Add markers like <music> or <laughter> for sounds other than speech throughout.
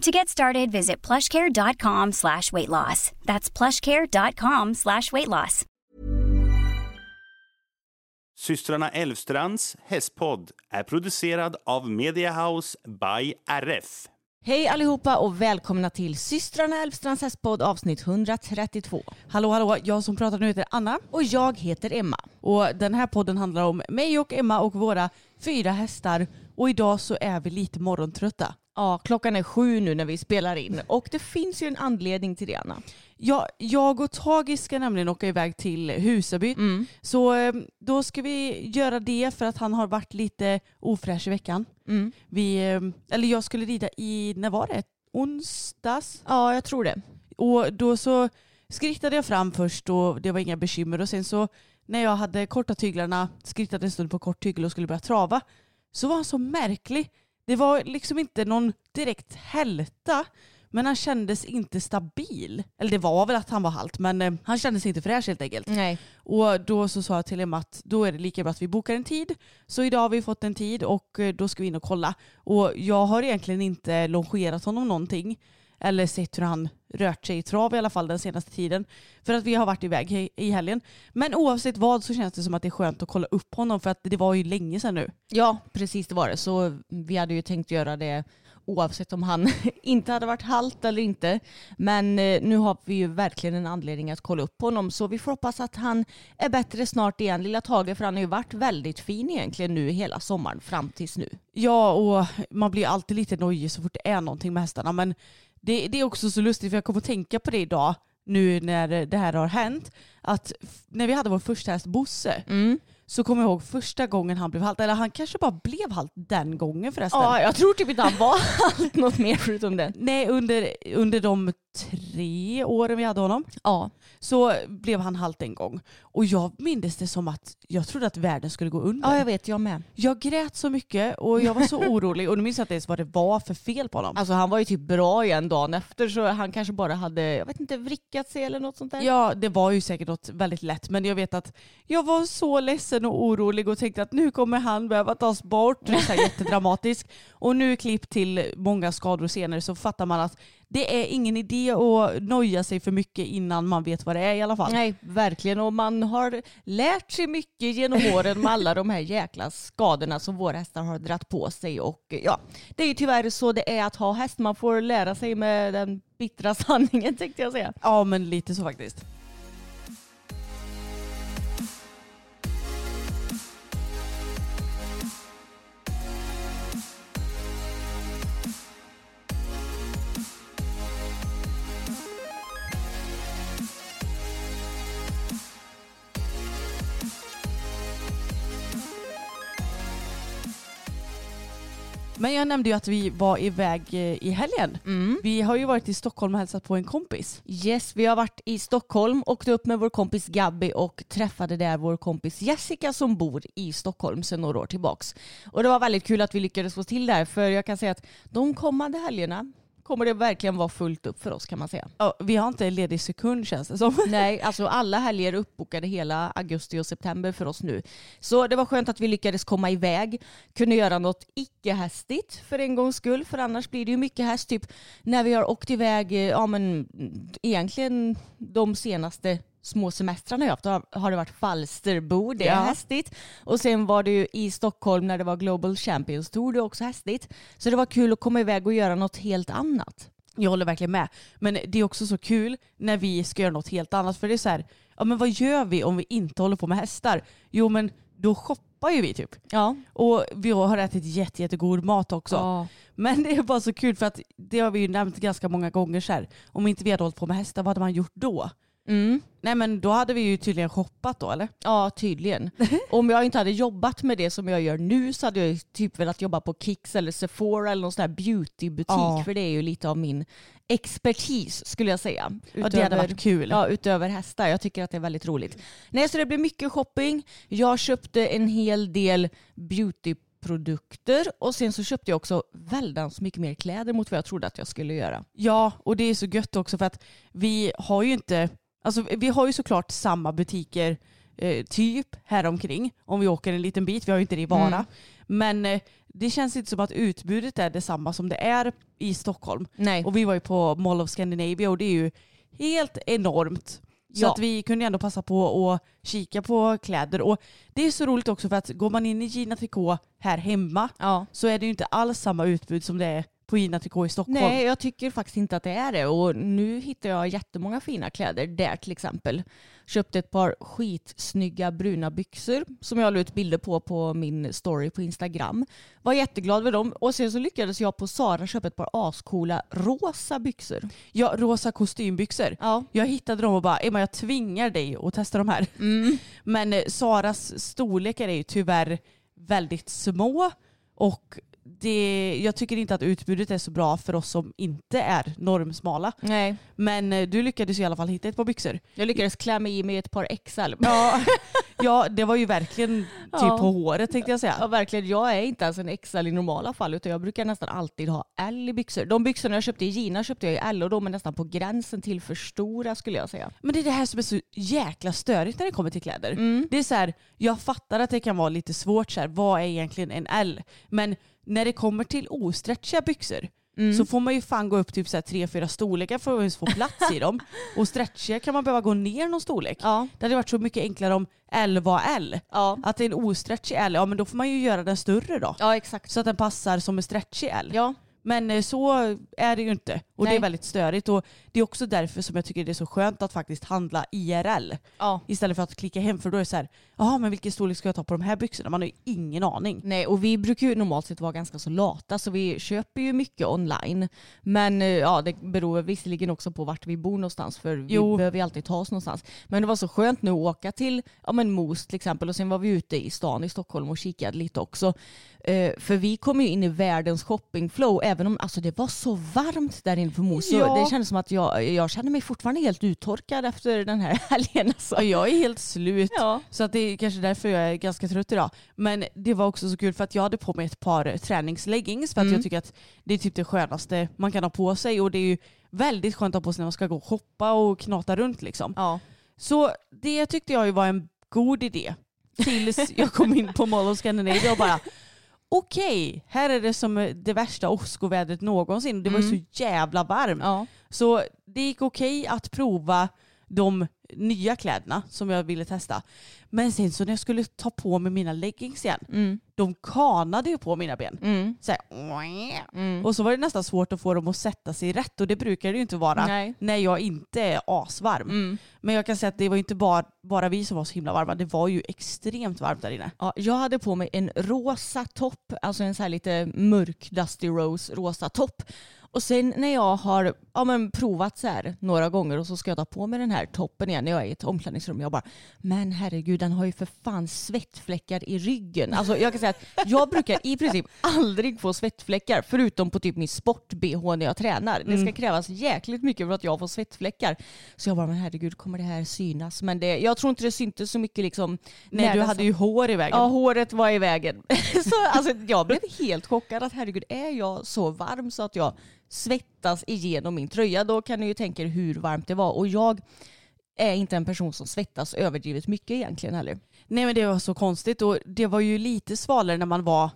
To get started, visit plushcare.com slash weight loss. That's plushcare.com slash weight loss. Systrarna Elvstrands hästpodd är producerad av Mediahouse by RF. Hej allihopa och välkomna till systrarna Elfstrands hästpodd avsnitt 132. Hallå hallå, jag som pratar nu heter Anna. Och jag heter Emma. Och den här podden handlar om mig och Emma och våra fyra hästar. Och idag så är vi lite morgontrötta. Ja, klockan är sju nu när vi spelar in och det finns ju en anledning till det Anna. Ja, jag och Tage ska nämligen åka iväg till Husaby. Mm. Så eh, då ska vi göra det för att han har varit lite ofräsch i veckan. Mm. Vi, eh, eller jag skulle rida i, när var det? Onsdags? Ja, jag tror det. Och då så skrittade jag fram först och det var inga bekymmer. Och sen så när jag hade korta tyglarna, skrittade en stund på kort tygel och skulle börja trava, så var han så märklig. Det var liksom inte någon direkt hälta, men han kändes inte stabil. Eller det var väl att han var halt, men eh, han kändes inte fräsch helt enkelt. Nej. Och då så sa jag till Emma att då är det lika bra att vi bokar en tid. Så idag har vi fått en tid och eh, då ska vi in och kolla. Och jag har egentligen inte longerat honom någonting. Eller sett hur han rört sig i trav i alla fall den senaste tiden. För att vi har varit iväg i- helgen. Men oavsett vad så känns det som att det är skönt att kolla upp honom för att det var ju länge sedan nu. Ja, precis det var det. Så vi hade ju tänkt göra det oavsett om han <laughs> inte hade varit halt eller inte. Men eh, nu har vi ju verkligen en anledning att kolla upp honom så vi får hoppas att han är bättre snart igen, lilla Tage, för han har ju varit väldigt fin egentligen nu hela sommaren fram tills nu. Ja, och man blir alltid lite nojig så fort det är någonting med hästarna. Men det, det är också så lustigt för jag kommer att tänka på det idag nu när det här har hänt. Att när vi hade vår första häst Bosse så kommer jag ihåg första gången han blev halt. Eller han kanske bara blev halt den gången förresten. Ja, jag tror typ inte han var <laughs> halt något mer förutom det. Nej, under, under de tre åren vi hade honom Ja, så blev han halt en gång. Och jag minns det som att jag trodde att världen skulle gå under. ja jag vet, jag med. Jag grät så mycket och jag var så <laughs> orolig och nu minns jag inte ens vad det var för fel på honom. Alltså han var ju typ bra igen dagen efter så han kanske bara hade, jag vet inte, vrickat sig eller något sånt där. Ja, det var ju säkert något väldigt lätt men jag vet att jag var så ledsen och orolig och tänkte att nu kommer han behöva tas bort. Så här <laughs> jättedramatiskt. Och nu klipp till många skador senare så fattar man att det är ingen idé att noja sig för mycket innan man vet vad det är i alla fall. Nej, verkligen. Och man har lärt sig mycket genom åren med alla de här jäkla skadorna som våra hästar har dratt på sig. Och ja, det är ju tyvärr så det är att ha häst. Man får lära sig med den bittra sanningen <laughs> tänkte jag säga. Ja, men lite så faktiskt. Men jag nämnde ju att vi var iväg eh, i helgen. Vi har ju varit i Stockholm och hälsat på en kompis. Yes, vi har varit i Stockholm, åkte upp med vår kompis Gabby och träffade där vår kompis Jessica som bor i Stockholm sedan några år tillbaks. Och det var väldigt kul att vi lyckades få till det här för jag kan säga att de kommande helgerna kommer det verkligen vara fullt upp för oss kan man säga. Ja, vi har inte en ledig sekund känns det som. <laughs> Nej, alltså alla helger är uppbokade hela augusti och september för oss nu. Så det var skönt att vi lyckades komma iväg, kunde göra något icke-hästigt för en gångs skull, för annars blir det ju mycket häst. Typ när vi har åkt iväg, eh, ja men egentligen de senaste små semestrarna jag haft har- har det varit Falsterbo, det är Ja. hästigt. Och sen var det ju i Stockholm när det var Global Champions Tour, det är också hästigt. Så det var kul att komma iväg och göra något helt annat. Jag håller verkligen med. Men det är också så kul när vi ska göra något helt annat. För det är så här, ja men vad gör vi om vi inte håller på med hästar? Jo men då shoppar ju vi typ. Ja. Och vi har ätit jätte, jättegod mat också. Ja. Men det är bara så kul för att det har vi ju nämnt ganska många gånger så här. Om inte vi hade hållit på med hästar, vad hade man gjort då? Mm. Nej men då hade vi ju tydligen shoppat då eller? Ja, tydligen. <laughs> Om jag inte hade jobbat med det som jag gör nu så hade jag typ velat jobba på Kicks eller Sephora eller någon sån här beautybutik. Ja. För det är ju lite av min expertis skulle jag säga. Ja det hade varit kul. Ja, utöver hästar. Jag tycker att det är väldigt roligt. Nej, så det blir mycket shopping. Jag köpte en hel del beautyprodukter och sen så köpte jag också väldans mycket mer kläder mot vad jag trodde att jag skulle göra. Ja, och det är så gött också för att vi har ju inte, alltså vi har ju såklart samma butiker eh, typ här omkring om vi åker en liten bit, vi har ju inte det i Vara. Mm. Men eh, det känns inte som att utbudet är detsamma som det är i Stockholm. Nej. Och vi var ju på Mall of Scandinavia och det är ju helt enormt. Så Ja. att vi kunde ändå passa på att kika på kläder. Och det är så roligt också för att går man in i Gina Tricot här hemma Ja. så är det ju inte alls samma utbud som det är på Gina Tricot i Stockholm. Nej, jag tycker faktiskt inte att det är det. Och nu hittar jag jättemånga fina kläder där till exempel. Köpte ett par skitsnygga bruna byxor som jag la ut bilder på på min story på Instagram. Var jätteglad för dem. Och sen så lyckades jag på Sara köpa ett par ascoola rosa byxor. Ja, rosa kostymbyxor. Ja. Jag hittade dem och bara, Emma jag tvingar dig att testa de här. <laughs> Men eh, Saras storlekar är ju tyvärr väldigt små och det, jag tycker inte att utbudet är så bra för oss som inte är normsmala. Nej, Men eh, du lyckades i alla fall hitta ett par byxor. jag lyckades klä mig i med ett par XL. Ja, <laughs> ja det var ju verkligen typ Ja. på håret tänkte jag säga. Ja verkligen, jag är inte ens en XL i normala fall utan jag brukar nästan alltid ha L i byxor. De byxorna jag köpte i Gina köpte jag i L och de är nästan på gränsen till för stora skulle jag säga. Men det är det här som är så jäkla störigt när det kommer till kläder. Mm. Det är så här, jag fattar att det kan vara lite svårt så här, vad är egentligen en L? Men när det kommer till ostretchiga byxor Mm. så får man ju fan gå upp typ så här tre, fyra storlekar för att ens få plats i dem. <laughs> Och stretchiga kan man behöva gå ner någon storlek. Ja. Det hade varit så mycket enklare om L var L. Ja. Att det är en ostretchig L, ja men då får man ju göra den större då. ja exakt. Så att den passar som en stretchig L. Ja. Men eh, så är det ju inte. Och det Nej. är väldigt störigt. Och det är också därför som jag tycker det är så skönt att faktiskt handla IRL. ja. Istället för att klicka hem för då är det så här, jaha men vilken storlek ska jag ta på de här byxorna? Man har ju ingen aning. Nej, och vi brukar ju normalt sett vara ganska så lata så vi köper ju mycket online. Men eh, ja, det beror visserligen också på vart vi bor någonstans för vi Jo. behöver ju alltid ta oss någonstans. Men det var så skönt nu att åka till ja, men Mos till exempel och sen var vi ute i stan i Stockholm och kikade lite också. Eh, för vi kom ju in i världens shoppingflow även om alltså, det var så varmt där inne på Mos. Så Ja. Det kändes som att jag, jag känner mig fortfarande helt uttorkad efter den här <laughs> helgen. Alltså. Jag är helt slut. Ja. Så att det är kanske därför jag är ganska trött idag. Men det var också så kul för att jag hade på mig ett par träningsleggings för att Mm. jag tycker att det är typ det skönaste man kan ha på sig och det är ju väldigt skönt att ha på sig när man ska gå och shoppa och knata runt liksom. Ja. Så det tyckte jag ju var en god idé. Tills jag kom in på Mall of Scandinavia och bara okej, här är det som det värsta åskovädret någonsin. Det var Mm. så jävla varmt. Ja. Så det gick okej att prova de nya kläderna som jag ville testa. Men sen så när jag skulle ta på mig mina leggings igen, Mm. de kanade ju på mina ben. Mm. Så här, Mm. och så var det nästan svårt att få dem att sätta sig rätt och det brukar det ju inte vara Nej. när jag inte är asvarm. Mm. Men jag kan säga att det var inte bara, bara vi som var så himla varma, det var ju extremt varmt där inne. Ja, jag hade på mig en rosa topp, alltså en så här lite mörk Dusty Rose rosa topp. Och sen när jag har ja, men provat så här några gånger och så ska jag ta på mig den här toppen igen när jag är i ett omklädningsrum. Jag bara, men herregud den har ju för fan svettfläckar i ryggen. Alltså jag kan säga att jag brukar i princip aldrig få svettfläckar förutom på typ min sport-bh när jag tränar. Det ska krävas jäkligt mycket för att jag får svettfläckar. Så jag bara, men herregud kommer det här synas? Men det, jag tror inte det syntes så mycket liksom. Nej, när du hade ju hår i vägen. Ja, håret var i vägen. <laughs> så, alltså, jag blev <laughs> helt chockad att herregud, är jag så varm så att jag svettas igenom min tröja, då kan ni ju tänka er hur varmt det var. Och jag är inte en person som svettas överdrivet mycket egentligen heller. Nej men det var så konstigt och det var ju lite svalare när man var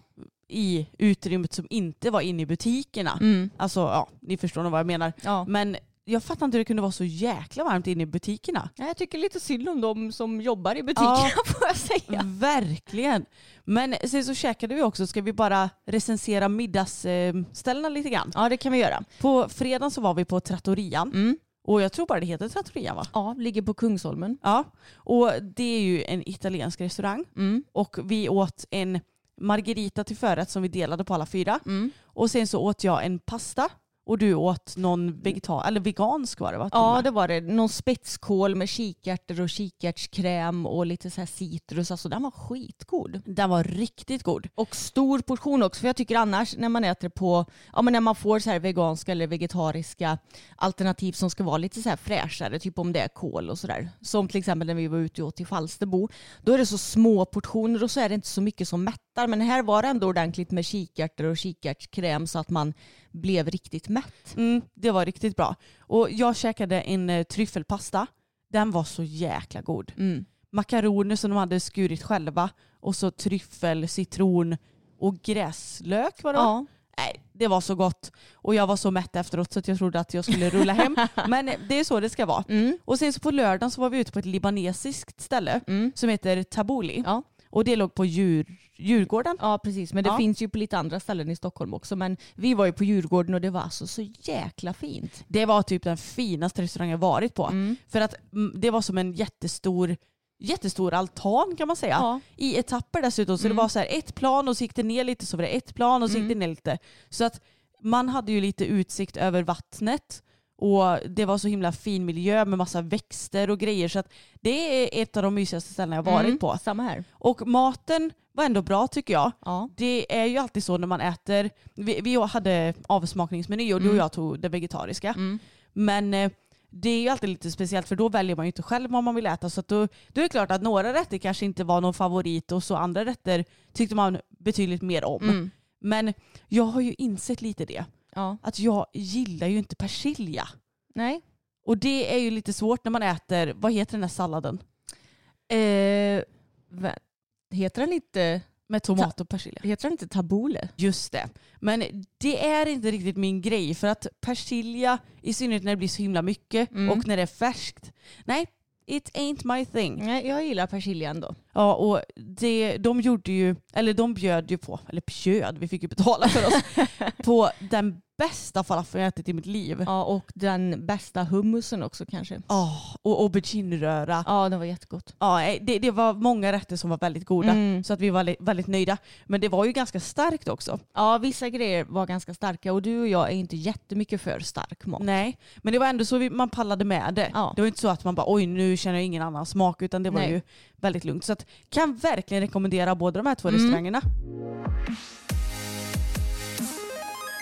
i utrymmet som inte var inne i butikerna. Mm. Alltså ja, ni förstår nog vad jag menar. Ja. Men jag fattar inte hur det kunde vara så jäkla varmt inne i butikerna. Ja, Jag tycker lite synd om de som jobbar i butikerna Ja. <laughs> får jag säga. Verkligen. Men sen så käkade vi också, ska vi bara recensera middagsställena lite grann. Ja det kan vi göra. På fredagen så var vi på Trattorian. Mm. Och jag tror bara det heter Trattorian va? Ja, ligger på Kungsholmen. Ja. Och det är ju en italiensk restaurang. Mm. Och vi åt en margarita till förrätt som vi delade på alla fyra. Mm. Och sen så åt jag en pasta. Och du åt någon vegeta- eller vegansk var det va? Ja det var det. Någon spetskål med kikärtor och kikärtskräm och lite så här citrus. Alltså den var skitgod. Den var riktigt god. Och stor portion också. För jag tycker annars när man äter på, ja men när man får så här veganska eller vegetariska alternativ som ska vara lite så här fräschare, typ om det är kål och sådär. Som till exempel när vi var ute och åt i Falsterbo. Då är det så små portioner och så är det inte så mycket som mättar. Men här var det ändå ordentligt med kikärtor och kikärtskräm så att man blev riktigt mätt. Mm, det var riktigt bra. Och jag käkade en eh, tryffelpasta. Den var så jäkla god. Mm. Makaroner som de hade skurit själva. Och så tryffel, citron och gräslök var det? Ja. Nej, det var så gott. Och jag var så mätt efteråt så att jag trodde att jag skulle rulla hem. <laughs> Men det är så det ska vara. Mm. Och sen så på lördagen så var vi ute på ett libanesiskt ställe Mm. som heter Tabuli. Ja. Och det låg på djur, Djurgården. Ja precis, men det Ja. finns ju på lite andra ställen i Stockholm också. Men vi var ju på Djurgården och det var alltså så jäkla fint. Det var typ den finaste restaurangen jag varit på. Mm. För att mm, det var som en jättestor, jättestor altan kan man säga. Ja. I etapper dessutom. Så Mm. det var så här ett plan och så gick det ner lite, så var det ett plan och så gick Mm. det ner lite. Så att man hade ju lite utsikt över vattnet. Och det var så himla fin miljö med massa växter och grejer. Så att det är ett av de mysigaste ställena jag varit Mm, på. Samma här. Och maten var ändå bra tycker jag. Ja. Det är ju alltid så när man äter, vi, vi hade avsmakningsmeny och du och Mm. jag tog det vegetariska. Mm. Men eh, det är ju alltid lite speciellt för då väljer man ju inte själv vad man vill äta. Så att då, då är det klart att några rätter kanske inte var någon favorit och så andra rätter tyckte man betydligt mer om. Mm. Men jag har ju insett lite det. Ja. Att jag gillar ju inte persilja. Nej. Och det är ju lite svårt när man äter, vad heter den där salladen? Eh, vä- heter den inte, Med tomat och persilja. heter den inte tabule? Just det. Men det är inte riktigt min grej för att persilja, i synnerhet när det blir så himla mycket Mm. och när det är färskt. Nej, it ain't my thing. Nej, jag gillar persilja ändå. Ja, och det, de gjorde ju, eller de bjöd ju på, eller bjöd, vi fick ju betala för oss, <laughs> på den bästa falafeln jag ätit i mitt liv. Ja. Ja, och den bästa hummusen också kanske. och aubergineröra. Ja, det var jättegott. Ja, det, det var många rätter som var väldigt goda. Mm. Så att vi var väldigt, väldigt nöjda. Men det var ju ganska starkt också. Ja, vissa grejer var ganska starka och du och jag är inte jättemycket för stark mat. Nej, men det var ändå så vi, man pallade med det. Ja. Det var inte så att man bara oj nu känner jag ingen annan smak utan det var Nej. ju väldigt lugnt. Så att, kan verkligen rekommendera båda de här två Mm. restaurangerna.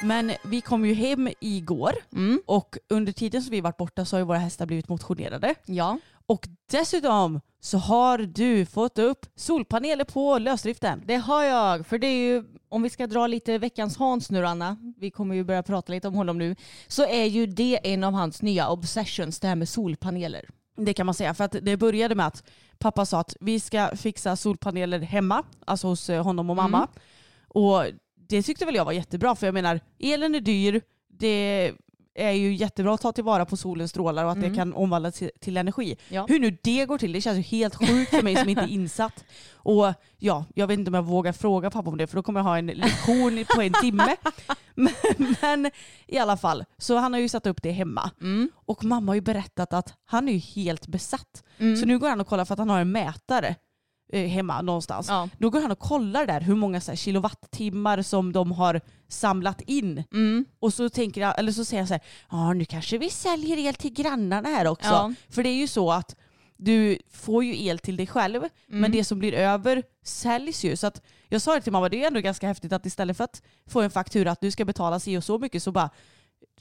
Men vi kom ju hem igår Mm. och under tiden som vi varit borta så har ju våra hästar blivit motionerade. Ja. Och dessutom så har du fått upp solpaneler på lösdriften. Det har jag, för det är ju, om vi ska dra lite veckans Hans nu Anna, vi kommer ju börja prata lite om honom nu, så är ju det en av hans nya obsessions, det här med solpaneler. Det kan man säga. För att det började med att pappa sa att vi ska fixa solpaneler hemma, alltså hos eh, honom och mamma. Mm. Och det tyckte väl jag var jättebra för jag menar elen är dyr, det är ju jättebra att ta tillvara på solens strålar och att Mm. det kan omvandlas till, energi. Ja. Hur nu det går till, det känns ju helt sjukt för mig som inte är <laughs> insatt. Och ja, jag vet inte om jag vågar fråga pappa om det för då kommer jag ha en lektion på en timme. <laughs> Men, men i alla fall, så han har ju satt upp det hemma. Mm. Och mamma har ju berättat att han är ju helt besatt. Mm. Så nu går han och kollar för att han har en mätare eh, hemma någonstans. Ja. Då går han och kollar där hur många så här, kilowattimmar som de har samlat in. Mm. Och så, tänker jag, eller så säger jag så här, ja nu kanske vi säljer el till grannarna här också. Ja. För det är ju så att du får ju el till dig själv, Mm. men det som blir över säljs ju. Så att jag sa det till mamma, det är ändå ganska häftigt att istället för att få en faktura att du ska betala si och så mycket så bara,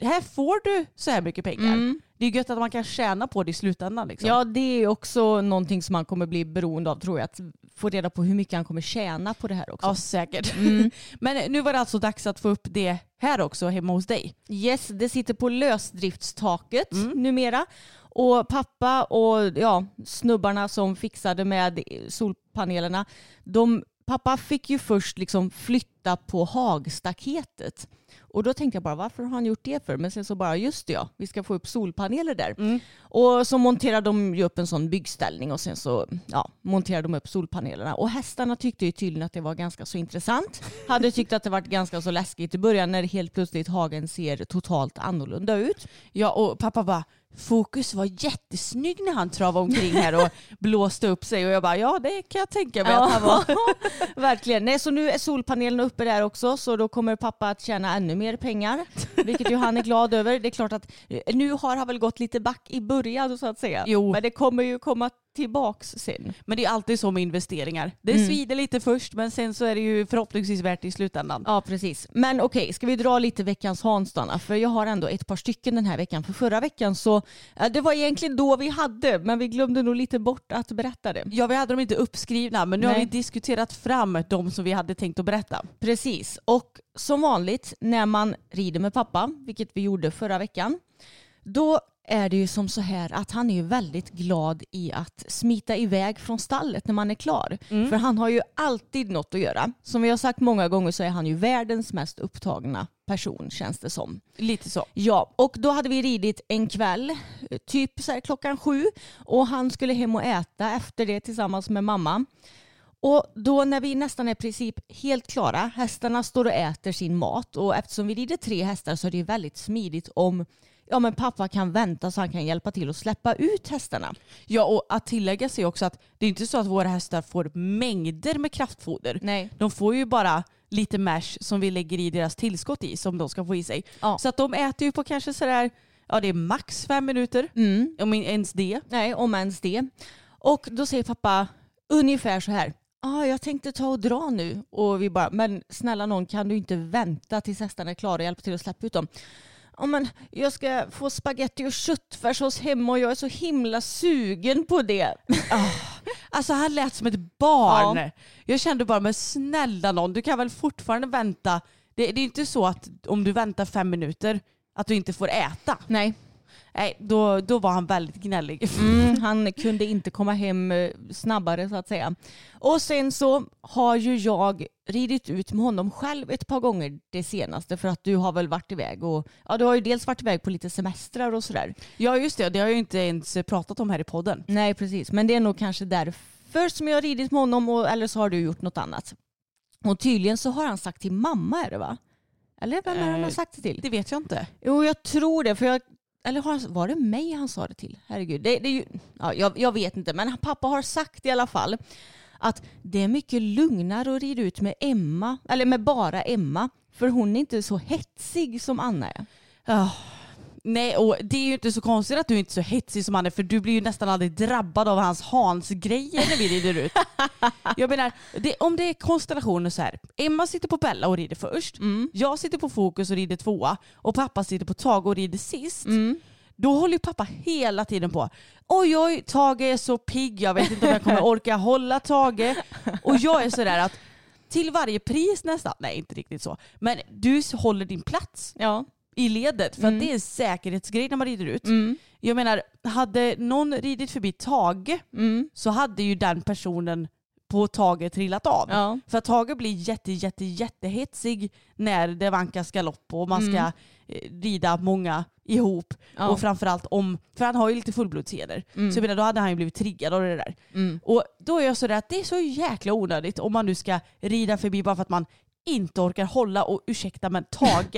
här får du så här mycket pengar. Mm. Det är gött att man kan tjäna på det i slutändan. Liksom. Ja, det är också någonting som han kommer bli beroende av tror jag. Att få reda på hur mycket han kommer tjäna på det här också. Ja, säkert. Mm. <laughs> Men nu var det alltså dags att få upp det här också hemma hos dig. Yes, det sitter på lösdriftstaket Mm. numera. Och pappa och ja, snubbarna som fixade med solpanelerna, de pappa fick ju först liksom flytta på hagstaketet. Och då tänkte jag bara, varför har han gjort det för? Men sen så bara, just det ja, vi ska få upp solpaneler där. Mm. Och så monterade de ju upp en sån byggställning och sen så ja, monterade de upp solpanelerna. Och hästarna tyckte ju tydligen att det var ganska så intressant. Hade tyckt att det var ganska så läskigt i början när helt plötsligt hagen ser totalt annorlunda ut. Ja och pappa bara Fokus var jättesnygg när han travade omkring här och <laughs> blåste upp sig och jag bara ja det kan jag tänka mig att han var. <laughs> <laughs> Verkligen. Nej, så nu är solpanelerna uppe där också så då kommer pappa att tjäna ännu mer pengar. Vilket ju han är glad över. Det är klart att eh, nu har han väl gått lite back i början så att säga. Jo. Men det kommer ju komma tillbaks sen. Men det är alltid så med investeringar. Det Mm. svider lite först men sen så är det ju förhoppningsvis värt i slutändan. Ja precis. Men okej, ska vi dra lite veckans Hans då? För jag har ändå ett par stycken den här veckan. För förra veckan så, ja, det var egentligen då vi hade, men vi glömde nog lite bort att berätta det. Ja vi hade dem inte uppskrivna men nu har Nej. vi diskuterat fram de som vi hade tänkt att berätta. Precis. Och som vanligt när man rider med pappa, vilket vi gjorde förra veckan, då är det ju som så här att han är ju väldigt glad i att smita iväg från stallet när man är klar. För han har ju alltid något att göra. Som vi har sagt många gånger så är han ju världens mest upptagna person känns det som. Lite så. Ja, och då hade vi ridit en kväll, typ så här klockan sju. Och han skulle hem och äta efter det tillsammans med mamma. Och då när vi nästan är i princip helt klara, hästarna står och äter sin mat och eftersom vi rider tre hästar så är det väldigt smidigt om ja, men pappa kan vänta så han kan hjälpa till att släppa ut hästarna. Ja och att tillägga sig också att det är inte så att våra hästar får mängder med kraftfoder. Nej. De får ju bara lite mash som vi lägger i deras tillskott i som de ska få i sig. Ja. Så att de äter ju på kanske sådär, ja det är max fem minuter. Mm. Om ens det. Nej, om ens det. Och då säger pappa ungefär så här. Ah, jag tänkte ta och dra nu. Och vi bara, men snälla någon kan du inte vänta tills hästarna är klara och hjälpa till att släppa ut dem? Men jag ska få spaghetti och köttfärssås hemma och jag är så himla sugen på det. <laughs> Alltså han lät som ett barn. Ja. Jag kände bara, men snälla någon, du kan väl fortfarande vänta. Det, det är inte så att om du väntar fem minuter att du inte får äta. Nej, Nej, då, då var han väldigt gnällig. mm, han kunde inte komma hem eh, snabbare så att säga. Och sen så har ju jag ridit ut med honom själv ett par gånger det senaste för att du har väl varit iväg och ja, du har ju dels varit iväg på lite semestrar och sådär. Ja just det, det har jag ju inte ens pratat om här i podden. Nej precis, men det är nog kanske därför som jag har ridit med honom och, eller så har du gjort något annat. Och tydligen så har han sagt till mamma är det va? Eller vem är det han har Eh, sagt det till? Det vet jag inte. Jo jag tror det för jag eller han, var det mig han sa det till? Herregud. Det, det är ju, ja, jag, jag vet inte men pappa har sagt i alla fall att det är mycket lugnare att rida ut med Emma, eller med bara Emma. För hon är inte så hetsig som Anna är. Oh. Nej, och det är ju inte så konstigt att du inte är så hetsig som han är för du blir ju nästan aldrig drabbad av hans Hans-grejer när vi rider ut. <laughs> Jag menar, det, om det är konstellationer så här. Emma sitter på Bella och rider först. Jag sitter på Fokus och rider tvåa. Och pappa sitter på Tage och rider sist. Då håller ju pappa hela tiden på. Oj oj, Tage är så pigg. Jag vet inte om jag kommer <laughs> orka hålla Tage. Och jag är sådär att till varje pris nästan, nej inte riktigt så, men du håller din plats Ja. I ledet för att det är en säkerhetsgrej när man rider ut. Jag menar, hade någon ridit förbi Tage så hade ju den personen på Tage trillat av. Ja. För Tage blir jätte, jätte, jättehetsig när det vankas galopp och man ska eh, rida många ihop. Ja. Och framförallt om, för han har ju lite fullblodsheder. Så jag menar, då hade han ju blivit triggad av det där. Och då är jag sådär att det är så jäkla onödigt om man nu ska rida förbi bara för att man inte orkar hålla och ursäkta men Tage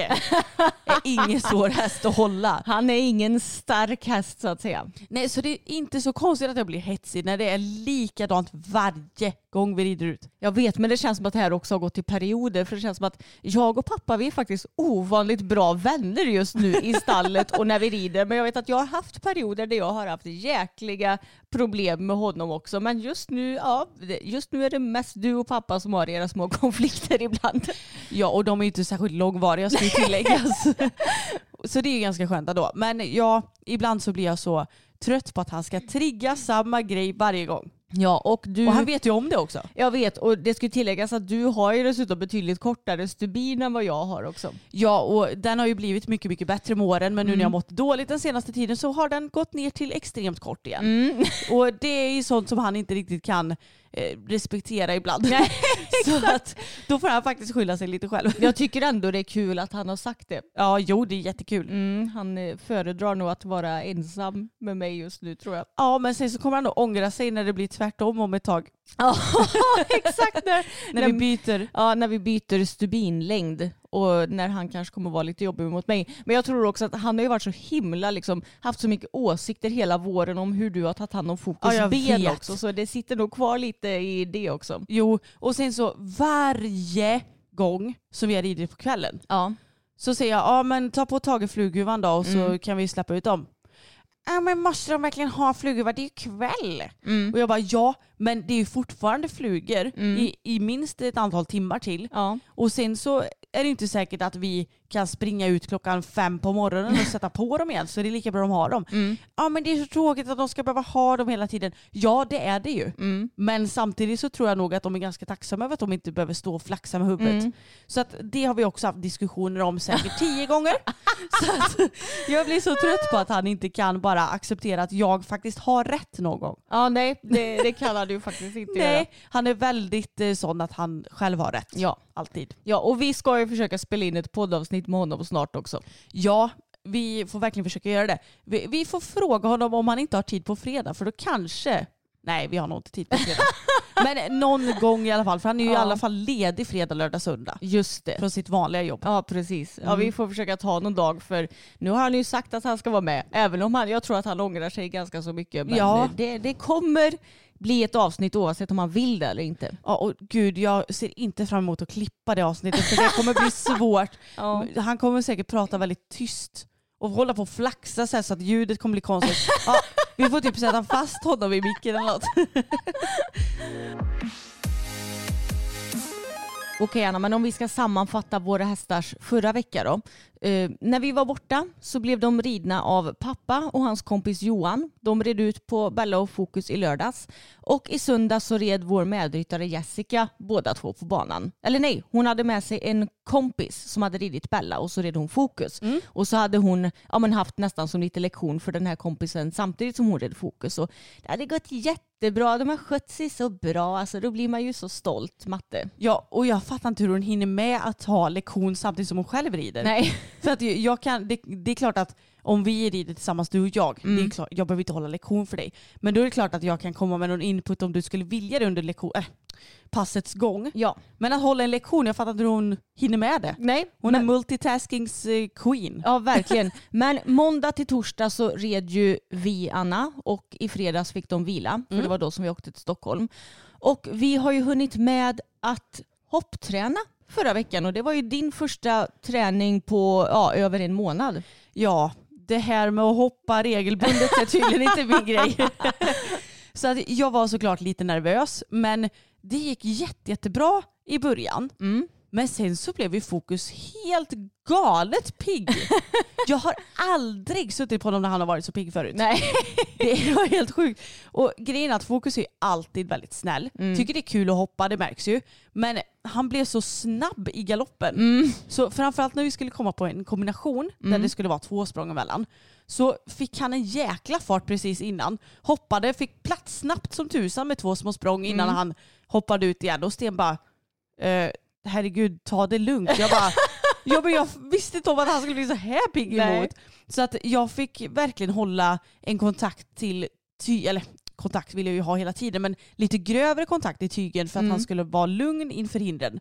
är ingen svår häst att hålla. Han är ingen stark häst så att säga. Nej så det är inte så konstigt att jag blir hetsig när det är likadant varje gång vi rider ut. Jag vet men det känns som att det här också har gått i perioder för det känns som att jag och pappa vi är faktiskt ovanligt bra vänner just nu i stallet och när vi rider men jag vet att jag har haft perioder där jag har haft jäkliga problem med honom också men just nu, ja, just nu är det mest du och pappa som har era små <laughs> konflikter ibland. Ja och de är ju inte särskilt långvariga ska ju tilläggas. <laughs> så det är ju ganska skönt ändå. Men ja, ibland så blir jag så trött på att han ska trigga samma grej varje gång. Ja och du... Och han vet ju om det också. Jag vet och det ska tilläggas att du har ju dessutom betydligt kortare stubin än vad jag har också. Ja och den har ju blivit mycket mycket bättre med åren men nu när jag mått dåligt den senaste tiden så har den gått ner till extremt kort igen. Och det är ju sånt som han inte riktigt kan eh, respektera ibland. <laughs> så att då får han faktiskt skylla sig lite själv. Jag tycker ändå det är kul att han har sagt det. Ja, jo det är jättekul. Mm, han eh, föredrar nog att vara ensam med mig just nu tror jag. Ja, men sen så kommer han nog ångra sig när det blir tvärtom om ett tag. Ja, <laughs> exakt. När, När vi byter. ja, när vi byter stubinlängd och när han kanske kommer vara lite jobbig mot mig. Men jag tror också att han har ju varit så himla, liksom, haft så mycket åsikter hela våren om hur du har tagit hand om Fokus Ja, ben vet. också. Så det sitter nog kvar lite i det också. Jo, och sen så varje gång som vi har ridit på kvällen Ja. så säger jag, ja men ta på Tage flughuvan då och så Mm. kan vi släppa ut dem. Ja men måste de verkligen ha flughuva? Det är ju kväll. Mm. Och jag bara ja, men det är ju fortfarande flugor Mm. i, i minst ett antal timmar till. Ja. Och sen så är det inte säkert att vi kan springa ut klockan fem på morgonen och sätta på dem igen så det är lika bra de har dem. Mm. Ja men det är så tråkigt att de ska behöva ha dem hela tiden. Ja det är det ju. Mm. Men samtidigt så tror jag nog att de är ganska tacksamma över att de inte behöver stå och flaxa med huvudet. Mm. Så att det har vi också haft diskussioner om säkert tio gånger. <laughs> Så att jag blir så trött på att han inte kan bara acceptera att jag faktiskt har rätt någon gång. Ja, nej, det, det kan han ju faktiskt inte göra. Nej, han är väldigt eh, sån att han själv har rätt. Ja. Alltid. ja, och vi ska ju försöka spela in ett poddavsnitt med honom snart också. Ja, vi får verkligen försöka göra det. Vi, vi får fråga honom om han inte har tid på fredag för då kanske Nej, vi har nog inte tid på fredag. <laughs> Men någon gång i alla fall. För han är ju i Ja. alla fall ledig fredag, lördag, söndag. Just det. Från sitt vanliga jobb. Ja precis. Ja, Mm. vi får försöka ta någon dag för nu har han ju sagt att han ska vara med. Även om han, jag tror att han ångrar sig ganska så mycket. Men Ja. det, det kommer bli ett avsnitt oavsett om han vill det eller inte. Ja, och gud, jag ser inte fram emot att klippa det avsnittet för det kommer bli <laughs> svårt. Ja. Han kommer säkert prata väldigt tyst och hålla på och flaxa så, så att ljudet kommer bli konstigt. <laughs> Ja, vi får typ sätta fast honom i micken eller något. <laughs> Okej Anna, men om vi ska sammanfatta våra hästars förra vecka då. Eh, när vi var borta så blev de ridna av pappa och hans kompis Johan. De red ut på Bella och Fokus i lördags. Och i söndag så red vår medryttare Jessica båda två på banan. Eller nej, hon hade med sig en kompis som hade ridit Bella och så red hon Fokus. Och så hade hon ja, men haft nästan som lite lektion för den här kompisen samtidigt som hon red Fokus. Och det hade gått jättebra, de har skött sig så bra. Alltså, då blir man ju så stolt, Matte. Ja, och jag fattar inte hur hon hinner med att ha lektion samtidigt som hon själv rider. Nej. För att jag kan, det, det är klart att om vi rider tillsammans du och jag, det är klart, jag behöver inte hålla lektion för dig. Men då är det klart att jag kan komma med någon input om du skulle vilja det under lektion, äh, passets gång. Ja. Men att hålla en lektion, jag fattar inte hur hon hinner med det. Nej, Hon men, är multitaskings eh, queen. Ja, verkligen. Men måndag till torsdag så red ju vi, Anna, och i fredags fick de vila, för det var då som vi åkte till Stockholm. Och vi har ju hunnit med att hoppträna förra veckan och det var ju din första träning på ja, över en månad. Ja, det här med att hoppa regelbundet är tydligen inte min grej. <laughs> Så att jag var såklart lite nervös, men det gick jätte, jättebra i början. Mm. Men sen så blev ju fokus helt galet pigg. <laughs> Jag har aldrig suttit på honom när han har varit så pigg förut. Nej. <laughs> Det var helt sjukt. Och grejen är att Fokus är alltid väldigt snäll. Mm. Tycker det är kul att hoppa, det märks ju. Men han blev så snabb i galoppen. Mm. Så framförallt när vi skulle komma på en kombination där det skulle vara två språng emellan så fick han en jäkla fart precis innan. Hoppade, fick plats snabbt som tusan med två små språng innan Mm. han hoppade ut igen. Och Sten bara, eh, herregud ta det lugnt. Jag bara, <laughs> ja, men jag visste inte om att han skulle bli så här pigg Nej. emot. Så att jag fick verkligen hålla en kontakt till, ty eller kontakt vill jag ju ha hela tiden, men lite grövre kontakt i tygen för att Mm. han skulle vara lugn inför hindren.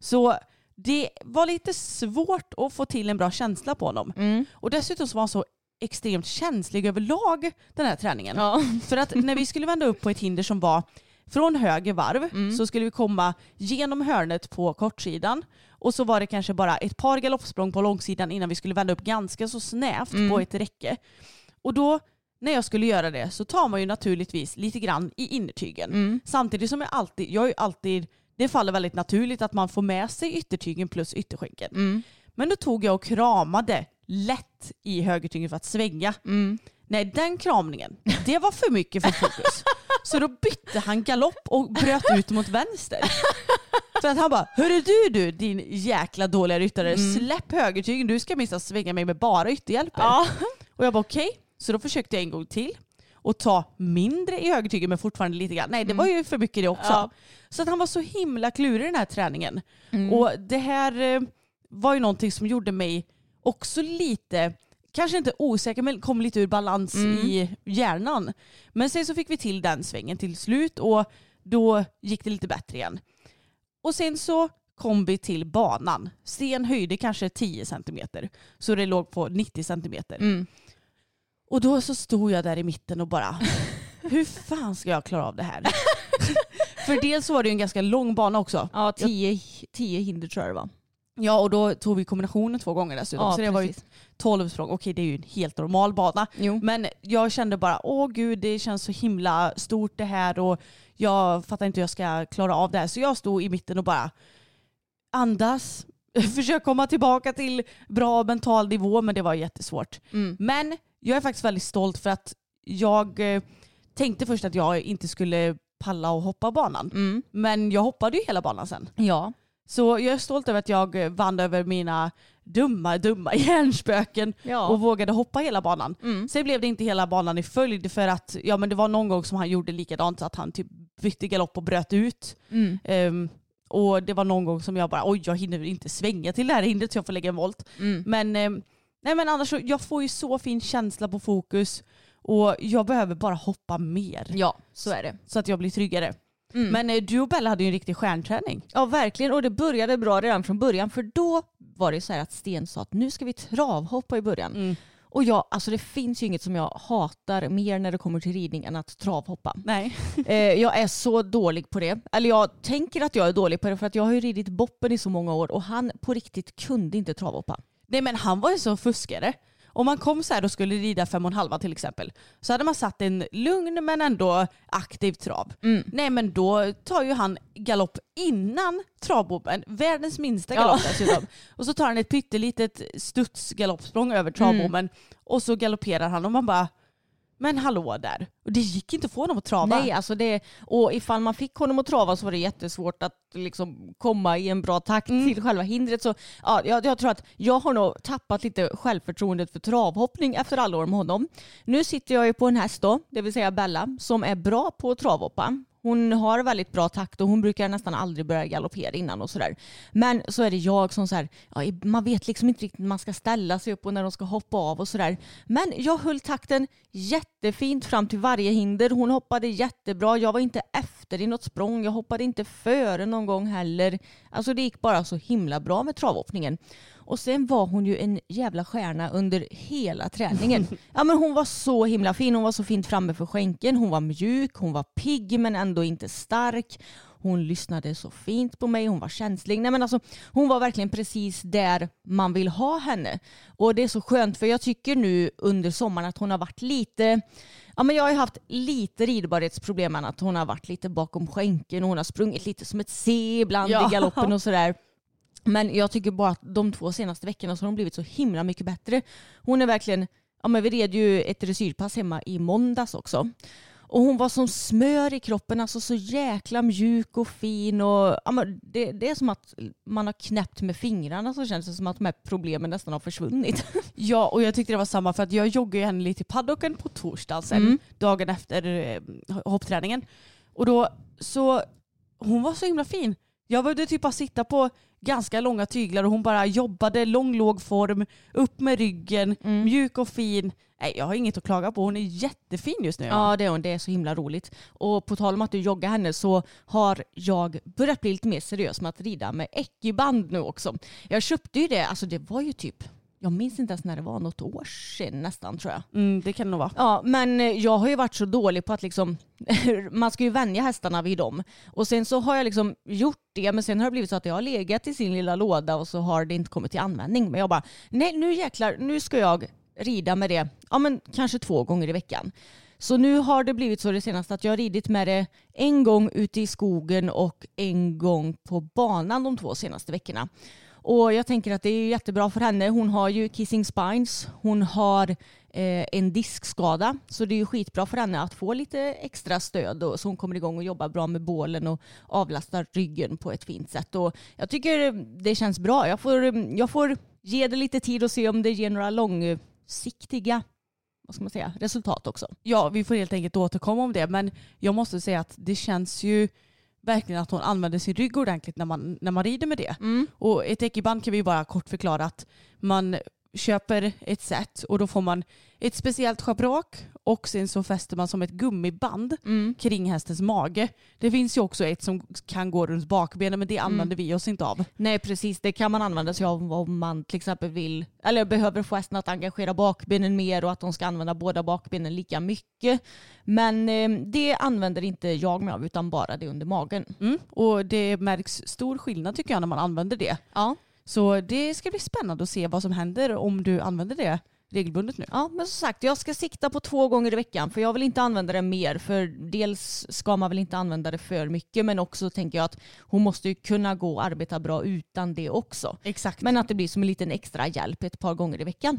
Så det var lite svårt att få till en bra känsla på honom. Mm. Och dessutom så var han så extremt känslig överlag den här träningen. Ja. För att när vi skulle vända upp på ett hinder som var från höger varv Mm. så skulle vi komma genom hörnet på kortsidan och så var det kanske bara ett par galoppsprång på långsidan innan vi skulle vända upp ganska så snävt Mm. på ett räcke. Och då när jag skulle göra det så tar man ju naturligtvis lite grann i innertygen. Mm. Samtidigt som jag alltid, jag är alltid, det faller väldigt naturligt att man får med sig yttertygen plus ytterskänken. Mm. Men då tog jag och kramade lätt i högertygen för att svänga. Mm. Nej, den kramningen, det var för mycket för fokus. Så då bytte han galopp och bröt ut mot vänster. För att han bara, hörru du du din jäkla dåliga ryttare, släpp högertygen, du ska minst svänga mig med bara ytterhjälper. Ja. Och jag bara okej, så då försökte jag en gång till. och ta mindre i högtygen men fortfarande lite grann. Nej det var ju för mycket det också. Ja. Så att han var så himla klurig i den här träningen. Mm. Och det här eh, var ju någonting som gjorde mig också lite, kanske inte osäker men kom lite ur balans Mm. i hjärnan. Men sen så fick vi till den svängen till slut och då gick det lite bättre igen. Och sen så kom vi till banan. Sten höjde kanske 10 centimeter. Så det låg på 90 centimeter. Mm. Och då så stod jag där i mitten och bara, <laughs> hur fan ska jag klara av det här? <laughs> För dels så var det ju en ganska lång bana också. Ja, tio, tio hinder tror jag det var. Ja och då tog vi kombinationen två gånger dessutom. så det var ju precis. 12 språng. Okej det är ju en helt normal bana. Jo. Men jag kände bara, åh gud det känns så himla stort det här och jag fattar inte hur jag ska klara av det här. Så jag stod i mitten och bara andas, <laughs> försök komma tillbaka till bra mental nivå men det var jättesvårt. Mm. Men jag är faktiskt väldigt stolt för att jag eh, tänkte först att jag inte skulle palla och hoppa banan. Mm. Men jag hoppade ju hela banan sen. Ja. Så jag är stolt över att jag vann över mina dumma, dumma <laughs> hjärnspöken Ja. och vågade hoppa hela banan. Mm. Sen blev det inte hela banan i följd för att ja, men det var någon gång som han gjorde likadant så att han typ bytte galopp och bröt ut. Mm. Ehm, och det var någon gång som jag bara oj jag hinner inte svänga till det här hindret så jag får lägga en volt. Mm. Men, ehm, nej, men annars så, jag får ju så fin känsla på fokus och jag behöver bara hoppa mer Ja, så är det. så att jag blir tryggare. Mm. Men eh, du och Bella hade ju en riktig stjärnträning. Ja verkligen och det började bra redan från början för då var det så här att Sten sa att nu ska vi travhoppa i början. Mm. Och jag, alltså det finns ju inget som jag hatar mer när det kommer till ridning än att travhoppa. Nej. <laughs> Eh, jag är så dålig på det. Eller jag tänker att jag är dålig på det för att jag har ju ridit boppen i så många år och han på riktigt kunde inte travhoppa. Nej men han var ju så fuskare. Om man kom så här och skulle rida fem och en halva till exempel så hade man satt en lugn men ändå aktiv trav. Mm. Nej men då tar ju han galopp innan travbommen, världens minsta Ja. galopp dessutom. <laughs> Och så tar han ett pyttelitet studsgaloppsprång över travbommen och så galopperar han och man bara men hallå där. Och det gick inte att få honom att trava. Nej, alltså det, och ifall man fick honom att trava så var det jättesvårt att liksom komma i en bra takt till själva hindret. Så, ja, jag, jag tror att jag har nog tappat lite självförtroendet för travhoppning efter alla år med honom. Nu sitter jag ju på en häst då, det vill säga Bella, som är bra på att travhoppa. Hon har väldigt bra takt och hon brukar nästan aldrig börja galoppera innan och sådär. Men så är det jag som så här, ja, man vet liksom inte riktigt när man ska ställa sig upp och när de ska hoppa av och sådär. Men jag höll takten jättefint fram till varje hinder. Hon hoppade jättebra. Jag var inte efter i något språng. Jag hoppade inte före någon gång heller. Alltså det gick bara så himla bra med travhoppningen. Och sen var hon ju en jävla stjärna under hela träningen. <laughs> Ja, men hon var så himla fin. Hon var så fint framme för skänken. Hon var mjuk, hon var pigg men ändå inte stark. Hon lyssnade så fint på mig, hon var känslig. Nej, men alltså, hon var verkligen precis där man vill ha henne. Och det är så skönt för jag tycker nu under sommaren att hon har varit lite Ja, men jag har ju haft lite ridbarhetsproblem att hon har varit lite bakom skänken och hon har sprungit lite som ett C ibland Ja. i galoppen och sådär. Men jag tycker bara att de två senaste veckorna så har hon blivit så himla mycket bättre. Hon är verkligen, ja men vi red ju ett dressyrpass hemma i måndags också. Och hon var som smör i kroppen, alltså så jäkla mjuk och fin. Och, ja, men det, det är som att man har knäppt med fingrarna så känns det som att de här problemen nästan har försvunnit. <laughs> Ja, och jag tyckte det var samma för att jag joggade ju henne lite i paddocken på torsdagen sen, Mm. dagen efter eh, hoppträningen. Och då så, hon var så himla fin. Jag behövde typ bara sitta på ganska långa tyglar och hon bara jobbade lång låg form, upp med ryggen, Mm. mjuk och fin. Nej, jag har inget att klaga på. Hon är jättefin just nu. Ja det är hon, det är så himla roligt. Och på tal om att du joggar henne så har jag börjat bli lite mer seriös med att rida med ekiband nu också. Jag köpte ju det, alltså det var ju typ, jag minns inte ens när det var, något år sedan nästan tror jag. Mm, det kan det nog vara. Ja, men eh, jag har ju varit så dålig på att liksom, <laughs> man ska ju vänja hästarna vid dem. Och sen så har jag liksom gjort det, men sen har det blivit så att jag har legat i sin lilla låda och så har det inte kommit till användning. Men jag bara, nej nu jäklar, nu ska jag rida med det, ja men kanske två gånger i veckan. Så nu har det blivit så det senaste att jag har ridit med det en gång ute i skogen och en gång på banan de två senaste veckorna. Och jag tänker att det är jättebra för henne. Hon har ju kissing spines. Hon har eh, en diskskada. Så det är ju skitbra för henne att få lite extra stöd och, så hon kommer igång och jobbar bra med bålen och avlastar ryggen på ett fint sätt. Och jag tycker det känns bra. Jag får, jag får ge det lite tid och se om det ger några långsiktiga vad ska man säga, resultat också. Ja, vi får helt enkelt återkomma om det. Men jag måste säga att det känns ju verkligen att hon använder sin rygg ordentligt när man, när man rider med det. Och ett ekiband kan vi bara kort förklara att man köper ett set och då får man ett speciellt schabrak och sen så fäster man som ett gummiband kring hästens mage. Det finns ju också ett som kan gå runt bakbenen men det använder vi oss inte av. Nej precis, det kan man använda sig av om man till exempel vill, eller behöver få hästen att engagera bakbenen mer och att de ska använda båda bakbenen lika mycket. Men eh, det använder inte jag mig av utan bara det under magen. Mm. Och det märks stor skillnad tycker jag när man använder det. Ja. Så det ska bli spännande att se vad som händer om du använder det regelbundet nu. Ja, men som sagt, jag ska sikta på två gånger i veckan för jag vill inte använda det mer. För dels ska man väl inte använda det för mycket men också tänker jag att hon måste ju kunna gå och arbeta bra utan det också. Exakt. Men att det blir som en liten extra hjälp ett par gånger i veckan.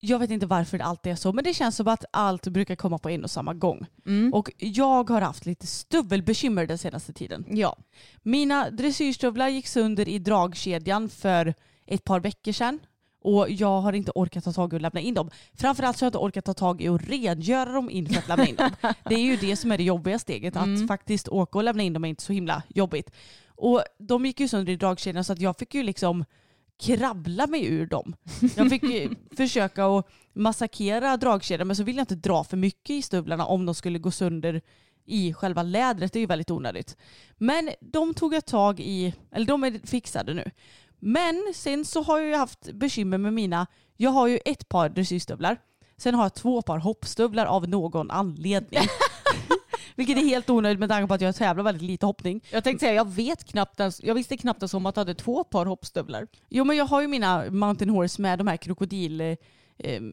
Jag vet inte varför det alltid är så men det känns som att allt brukar komma på en och samma gång. Och jag har haft lite stubelbekymmer den senaste tiden. Ja. Mina dressyrstövlar gick sönder i dragkedjan för ett par veckor sedan. Och jag har inte orkat ta tag i att lämna in dem. Framförallt så har jag inte orkat ta tag i att rengöra dem inför att lämna in dem. Det är ju det som är det jobbiga steget. Att faktiskt åka och lämna in dem är inte så himla jobbigt. Och de gick ju sönder i dragkedjan så att jag fick ju liksom kravla mig ur dem. Jag fick <laughs> försöka att massakera dragkedjan men så ville jag inte dra för mycket i stövlarna om de skulle gå sönder i själva lädret. Det är ju väldigt onödigt. Men de tog jag tag i, eller de är fixade nu. Men sen så har jag ju haft bekymmer med mina, jag har ju ett par dressyrstövlar. Sen har jag två par hoppstövlar av någon anledning. <laughs> Vilket är helt onödigt med tanke på att jag tävlar väldigt lite hoppning. Jag tänkte säga, jag vet knappt ens, jag visste knappt ens om att jag hade två par hoppstövlar. Jo men jag har ju mina Mountain Horse med de här krokodil eh,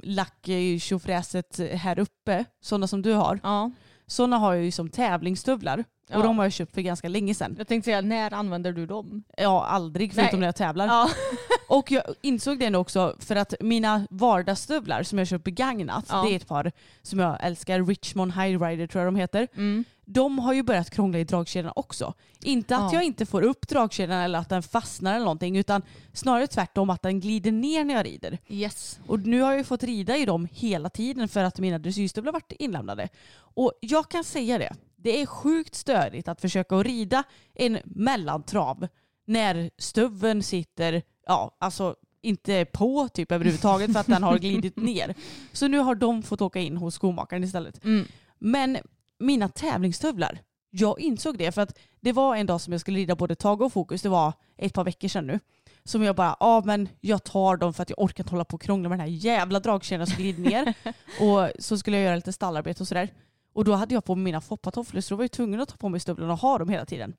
lack eh, tjofräset här uppe. Sådana som du har. Ja. Sådana har jag ju som tävlingsstövlar. Ja. Och de har jag köpt för ganska länge sedan. Jag tänkte säga, när använder du dem? Ja, aldrig förutom Nej. när jag tävlar. Ja. <laughs> Och jag insåg det nu också för att mina vardagsstövlar som jag köpt begagnat, Ja. det är ett par som jag älskar, Richmond High Rider tror jag de heter. Mm. De har ju börjat krångla i dragkedjan också. Inte att Ja. jag inte får upp dragkedjan eller att den fastnar eller någonting utan snarare tvärtom att den glider ner när jag rider. Yes. Och nu har jag ju fått rida i dem hela tiden för att mina dressyrstövlar varit inlämnade. Och jag kan säga det, det är sjukt störigt att försöka rida en mellantrav när stöveln sitter, ja alltså inte på typ överhuvudtaget för att den har glidit <laughs> ner. Så nu har de fått åka in hos skomakaren istället. Mm. Men mina tävlingsstövlar, jag insåg det för att det var en dag som jag skulle rida både Tage och Fokus, det var ett par veckor sedan nu. Som jag bara, ja men jag tar dem för att jag orkar inte hålla på och krångla med den här jävla dragkedjan som glider ner. <laughs> och så skulle jag göra lite stallarbete och sådär. Och då hade jag på mig mina foppatofflor så då var jag tvungen att ta på mig stövlarna och ha dem hela tiden.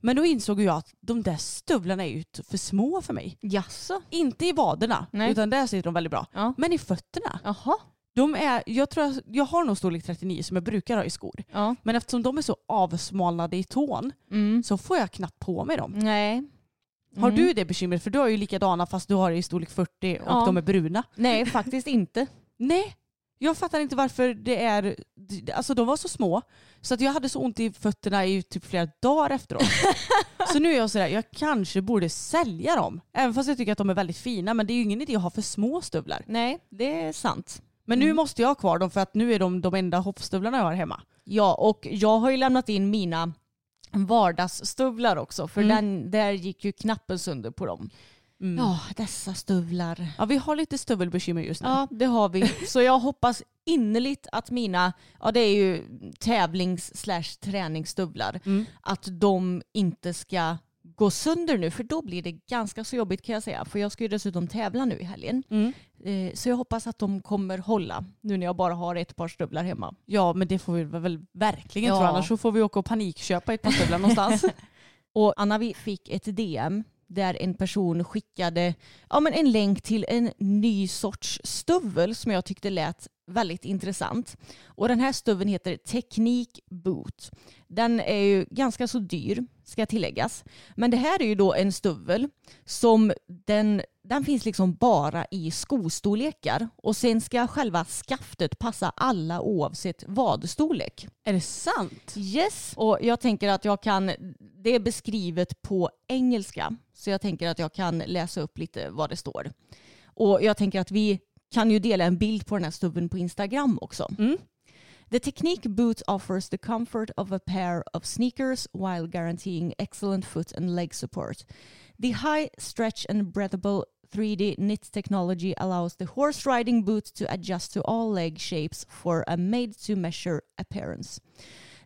Men då insåg jag att de där stövlarna är ju för små för mig. Jaså? Inte i vaderna, Nej. utan där sitter de väldigt bra. Ja. Men i fötterna. Jaha. De är, jag, tror jag, jag har nog storlek 39 som jag brukar ha i skor. Ja. Men eftersom de är så avsmalnade i tån Mm. så får jag knappt på mig dem. Nej. Har Mm. du det bekymret? För du har ju likadana fast du har det i storlek 40 och Ja. de är bruna. Nej, faktiskt inte. Nej, jag fattar inte varför det är... Alltså de var så små så att jag hade så ont i fötterna i typ flera dagar efteråt. <laughs> så nu är jag sådär, jag kanske borde sälja dem. Även fast jag tycker att de är väldigt fina men det är ju ingen idé att ha för små stövlar. Nej, det är sant. Men nu måste jag ha kvar dem för att nu är de de enda hoppstövlarna jag har hemma. Ja, och jag har ju lämnat in mina vardagsstövlar också. För Mm. den, där gick ju knappen sönder på dem. Mm. Ja, dessa stövlar. Ja, vi har lite stövelbekymmer just nu. Ja, det har vi. Så jag hoppas innerligt att mina, ja det är ju tävlings slash träningsstövlar, Mm. att de inte ska gå sönder nu för då blir det ganska så jobbigt kan jag säga. För jag ska ju dessutom tävla nu i helgen. Mm. Eh, Så jag hoppas att de kommer hålla nu när jag bara har ett par stövlar hemma. Ja men det får vi väl verkligen Ja. tro annars så får vi åka och panikköpa ett par stövlar någonstans. <laughs> Och Anna vi fick ett DM där en person skickade ja, men en länk till en ny sorts stövel som jag tyckte lät väldigt intressant. Och den här stöveln heter Teknik Boot. Den är ju ganska så dyr ska tilläggas. Men det här är ju då en stövel som den, den finns liksom bara i skostorlekar och sen ska själva skaftet passa alla oavsett vadstorlek. Är det sant? Yes. Och jag tänker att jag kan, det är beskrivet på engelska, så jag tänker att jag kan läsa upp lite vad det står. Och jag tänker att vi kan ju dela en bild på den här stubben på Instagram också. Mm. The Technique boot offers the comfort of a pair of sneakers while guaranteeing excellent foot and leg support. The high stretch and breathable 3D knit technology allows the horse riding boot to adjust to all leg shapes for a made to measure appearance.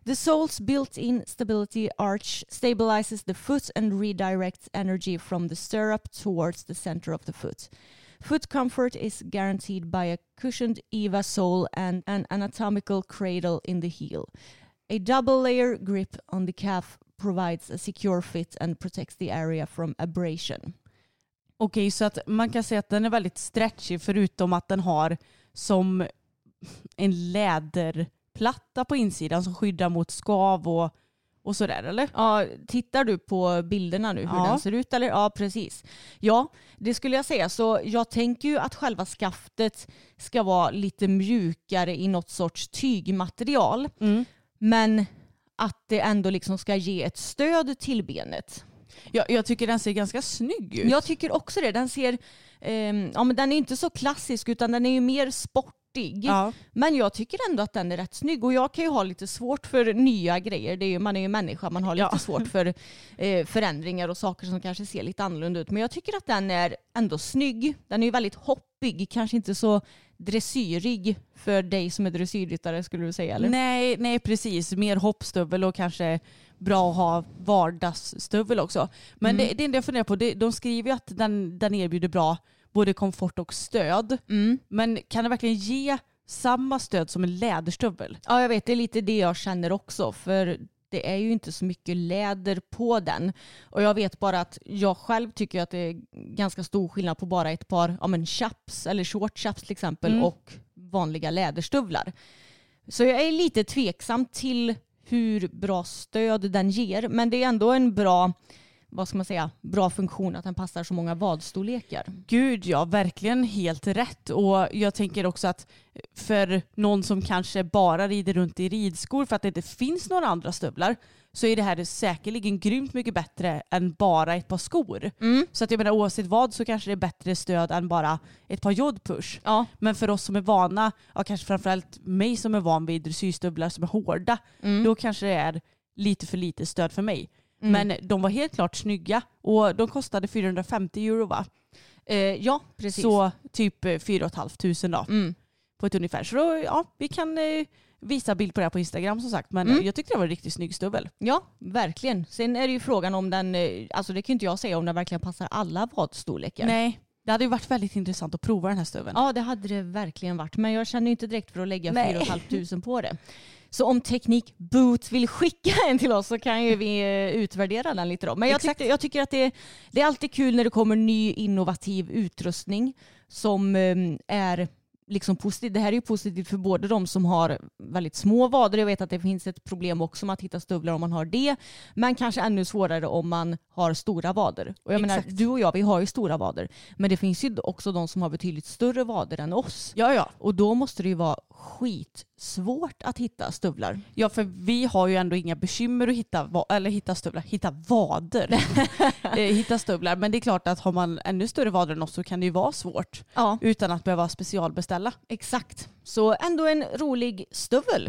The sole's built in stability arch stabilizes the foot and redirects energy from the stirrup towards the center of the foot. Foot comfort is guaranteed by a cushioned EVA sole and an anatomical cradle in the heel. A double layer grip on the calf provides a secure fit and protects the area from abrasion. Okej så att man kan säga att den är väldigt stretchig förutom att den har som en läderplatta på insidan som skyddar mot skav och, och sådär eller? Ja, tittar du på bilderna nu hur Ja. den ser ut? Eller? Ja, precis. Ja, det skulle jag säga. Så jag tänker ju att själva skaftet ska vara lite mjukare i något sorts tygmaterial. Mm. Men att det ändå liksom ska ge ett stöd till benet. Jag, jag tycker den ser ganska snygg ut. Jag tycker också det. Den ser, ehm, ja men den är inte så klassisk utan den är ju mer sportig. Ja. Men jag tycker ändå att den är rätt snygg och jag kan ju ha lite svårt för nya grejer. Det är ju, man är ju människa, man har lite Ja. svårt för eh, förändringar och saker som kanske ser lite annorlunda ut. Men jag tycker att den är ändå snygg. Den är ju väldigt hoppig, kanske inte så dressyrig för dig som är dressyrryttare skulle du säga eller? Nej, nej precis. Mer hoppstövel och kanske bra att ha vardagsstövel också. Men Mm. det, det enda jag funderar på, det, de skriver ju att den, den erbjuder bra både komfort och stöd. Mm. Men kan den verkligen ge samma stöd som en läderstövel? Ja, jag vet. Det är lite det jag känner också. För det är ju inte så mycket läder på den. Och jag vet bara att jag själv tycker att det är ganska stor skillnad på bara ett par ja, men chaps eller short chaps till exempel Mm. och vanliga läderstövlar. Så jag är lite tveksam till hur bra stöd den ger. Men det är ändå en bra, vad ska man säga, bra funktion att den passar så många vadstorlekar. Gud ja, verkligen helt rätt. Och jag tänker också att för någon som kanske bara rider runt i ridskor för att det inte finns några andra stövlar så är det här säkerligen grymt mycket bättre än bara ett par skor. Mm. Så att jag menar oavsett vad så kanske det är bättre stöd än bara ett par jodpush. Ja, Men för oss som är vana, ja, kanske framförallt mig som är van vid dressyrstövlar som är hårda, Mm. då kanske det är lite för lite stöd för mig. Mm. Men de var helt klart snygga och de kostade 450 euro va? eh, ja precis. Så typ 4 500 då Mm. på ett ungefär. Så då, ja, vi kan eh, visa bild på det här på Instagram som sagt. Men Mm. eh, jag tyckte det var en riktigt snygg stövel. Ja, verkligen. Sen är det ju frågan om den, eh, alltså det kan inte jag säga om den verkligen passar alla vadstorlekar. Nej, det hade ju varit väldigt intressant att prova den här stöveln. Ja, det hade det verkligen varit. Men jag känner ju inte direkt för att lägga Nej. 4 500 på det. Så om Teknik Boot vill skicka <laughs> en till oss så kan ju vi eh, utvärdera den lite då. Men jag, tyckte, jag tycker att det, det är alltid kul när det kommer ny innovativ utrustning som eh, är liksom positiv. Det här är ju positivt för både de som har väldigt små vader. Jag vet att det finns ett problem också med att hitta stövlar om man har det. Men kanske ännu svårare om man har stora vader. Och jag menar, du och jag vi har ju stora vader. Men det finns ju också de som har betydligt större vader än oss. Ja, ja. Och då måste det ju vara skitsvårt att hitta stövlar. Ja, för vi har ju ändå inga bekymmer att hitta, eller hitta stövlar, hitta vader. <laughs> eh, hitta stövlar. Men det är klart att har man ännu större vader än oss så kan det ju vara svårt Ja, utan att behöva specialbeställa. exakt. Så ändå en rolig stövel.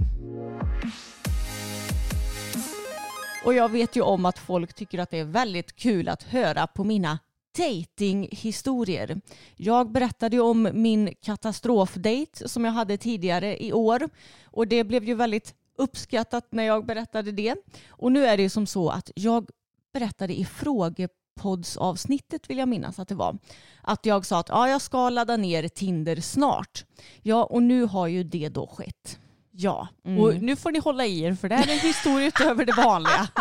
Och jag vet ju om att folk tycker att det är väldigt kul att höra på mina datinghistorier. Jag berättade ju om min katastrofdate som jag hade tidigare i år och det blev ju väldigt uppskattat när jag berättade det. Och nu är det ju som så att jag berättade i frågepoddsavsnittet vill jag minnas att det var. Att jag sa att ja, jag ska ladda ner Tinder snart. Ja, och nu har ju det då skett. Ja, och nu får ni hålla i er för det här är en historia utöver det vanliga. <laughs>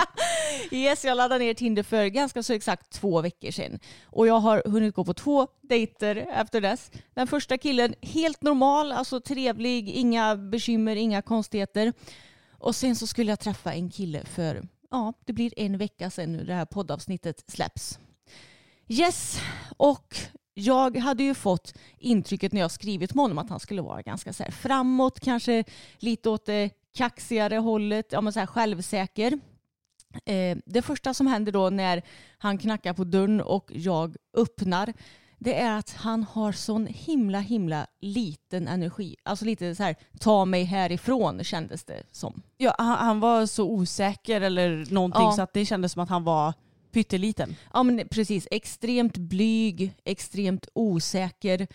Yes, jag laddade ner Tinder för ganska så exakt två veckor sedan. Och jag har hunnit gå på två dejter efter dess. Den första killen, helt normal, alltså trevlig, inga bekymmer, inga konstigheter. Och sen så skulle jag träffa en kille för, ja, det blir en vecka sedan nu det här poddavsnittet släpps. Yes, och jag hade ju fått intrycket när jag skrivit med honom att han skulle vara ganska så framåt, kanske lite åt det kaxigare hållet, ja men så här självsäker. Eh, det första som händer då när han knackar på dörren och jag öppnar det är att han har sån himla himla liten energi. Alltså lite så här ta mig härifrån kändes det som. Ja, han, han var så osäker eller någonting Ja. så att det kändes som att han var pytteliten. Ja men precis, extremt blyg, extremt osäker.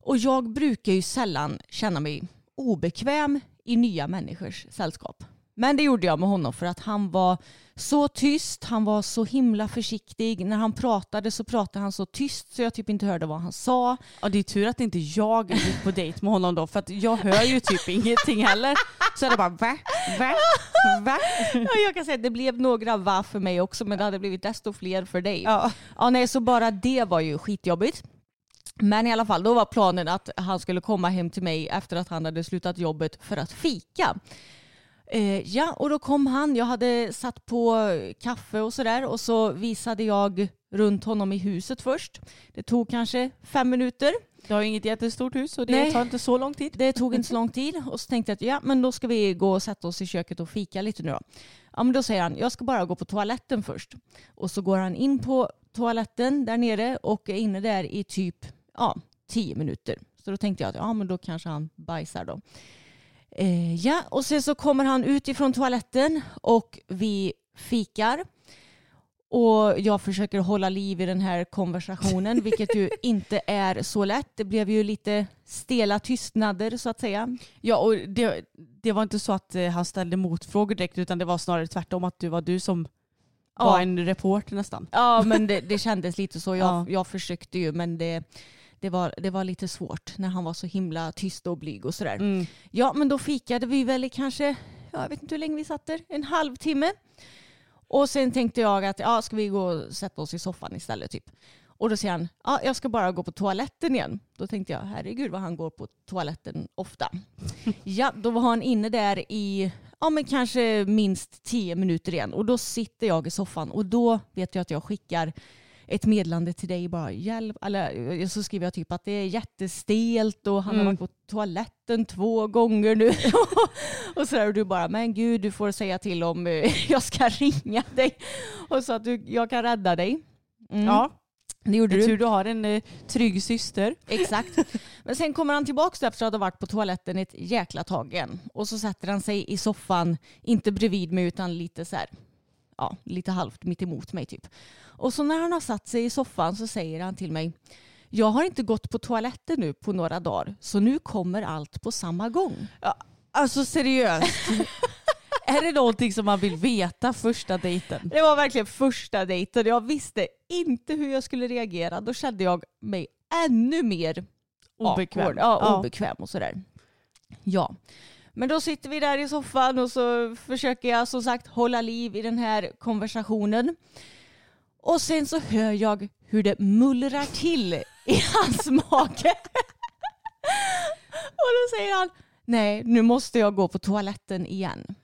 Och jag brukar ju sällan känna mig obekväm i nya människors sällskap. Men det gjorde jag med honom för att han var så tyst, han var så himla försiktig. När han pratade så pratade han så tyst så jag typ inte hörde vad han sa. Ja, det är tur att inte jag gick på dejt med honom då för att jag hör ju typ ingenting heller. Så det bara va? Va? Va? <laughs> Ja, jag kan säga att det blev några va för mig också men det hade blivit desto fler för dig. Ja. Ja, nej, så bara det var ju skitjobbigt. Men i alla fall, då var planen att han skulle komma hem till mig efter att han hade slutat jobbet för att fika. Eh, ja, och då kom han. Jag hade satt på kaffe och sådär och så visade jag runt honom i huset först. Det tog kanske fem minuter. Jag har inget jättestort hus och det Nej. tar inte så lång tid. Det tog inte så <laughs> lång tid och så tänkte jag att ja, men då ska vi gå och sätta oss i köket och fika lite nu då. Ja, men då säger han, jag ska bara gå på toaletten först. Och så går han in på toaletten där nere och är inne där i typ ja, tio minuter. Så då tänkte jag att ja, men då kanske han bajsar då. Eh, ja, och sen så kommer han ut ifrån toaletten och vi fikar. Och jag försöker hålla liv i den här konversationen, <laughs> vilket ju inte är så lätt. Det blev ju lite stela tystnader så att säga. Ja, och det, det var inte så att eh, han ställde motfrågor direkt utan det var snarare tvärtom att det var du som Ja. var en reporter nästan. Ja, men <laughs> det, det kändes lite så. Jag, Ja. jag försökte ju, men det, det, var, det var lite svårt när han var så himla tyst och blyg och sådär. Mm. Ja, men då fikade vi väl i kanske, ja, jag vet inte hur länge vi satt där, en halvtimme. Och sen tänkte jag att, ja, ska vi gå och sätta oss i soffan istället typ. Och då säger han, ja, jag ska bara gå på toaletten igen. Då tänkte jag, herregud vad han går på toaletten ofta. <laughs> ja, då var han inne där i, ja men kanske minst tio minuter igen. Och då sitter jag i soffan och då vet jag att jag skickar ett meddelande till dig bara hjälp. Eller så skriver jag typ att det är jättestelt och han har Mm. varit på toaletten två gånger nu. <laughs> och så där, och du bara men gud du får säga till om eh, <laughs> jag ska ringa dig och så att du, jag kan rädda dig. Mm. Ja, det gjorde det du. tur du har en eh, trygg syster. Exakt. Men sen kommer han tillbaka efter att ha varit på toaletten ett jäkla tag igen. Och så sätter han sig i soffan, inte bredvid mig utan lite så här, ja, lite halvt mitt emot mig typ. Och så när han har satt sig i soffan så säger han till mig, jag har inte gått på toaletten nu på några dagar, så nu kommer allt på samma gång. Alltså seriöst. <laughs> är det någonting som man vill veta första dejten? Det var verkligen första dejten. Jag visste inte hur jag skulle reagera. Då kände jag mig ännu mer Obekväm. Ja, Ja. obekväm och sådär. Ja. Men då sitter vi där i soffan och så försöker jag som sagt hålla liv i den här konversationen. Och sen så hör jag hur det mullrar till i <laughs> hans mage. och då säger han, nej nu måste jag gå på toaletten igen.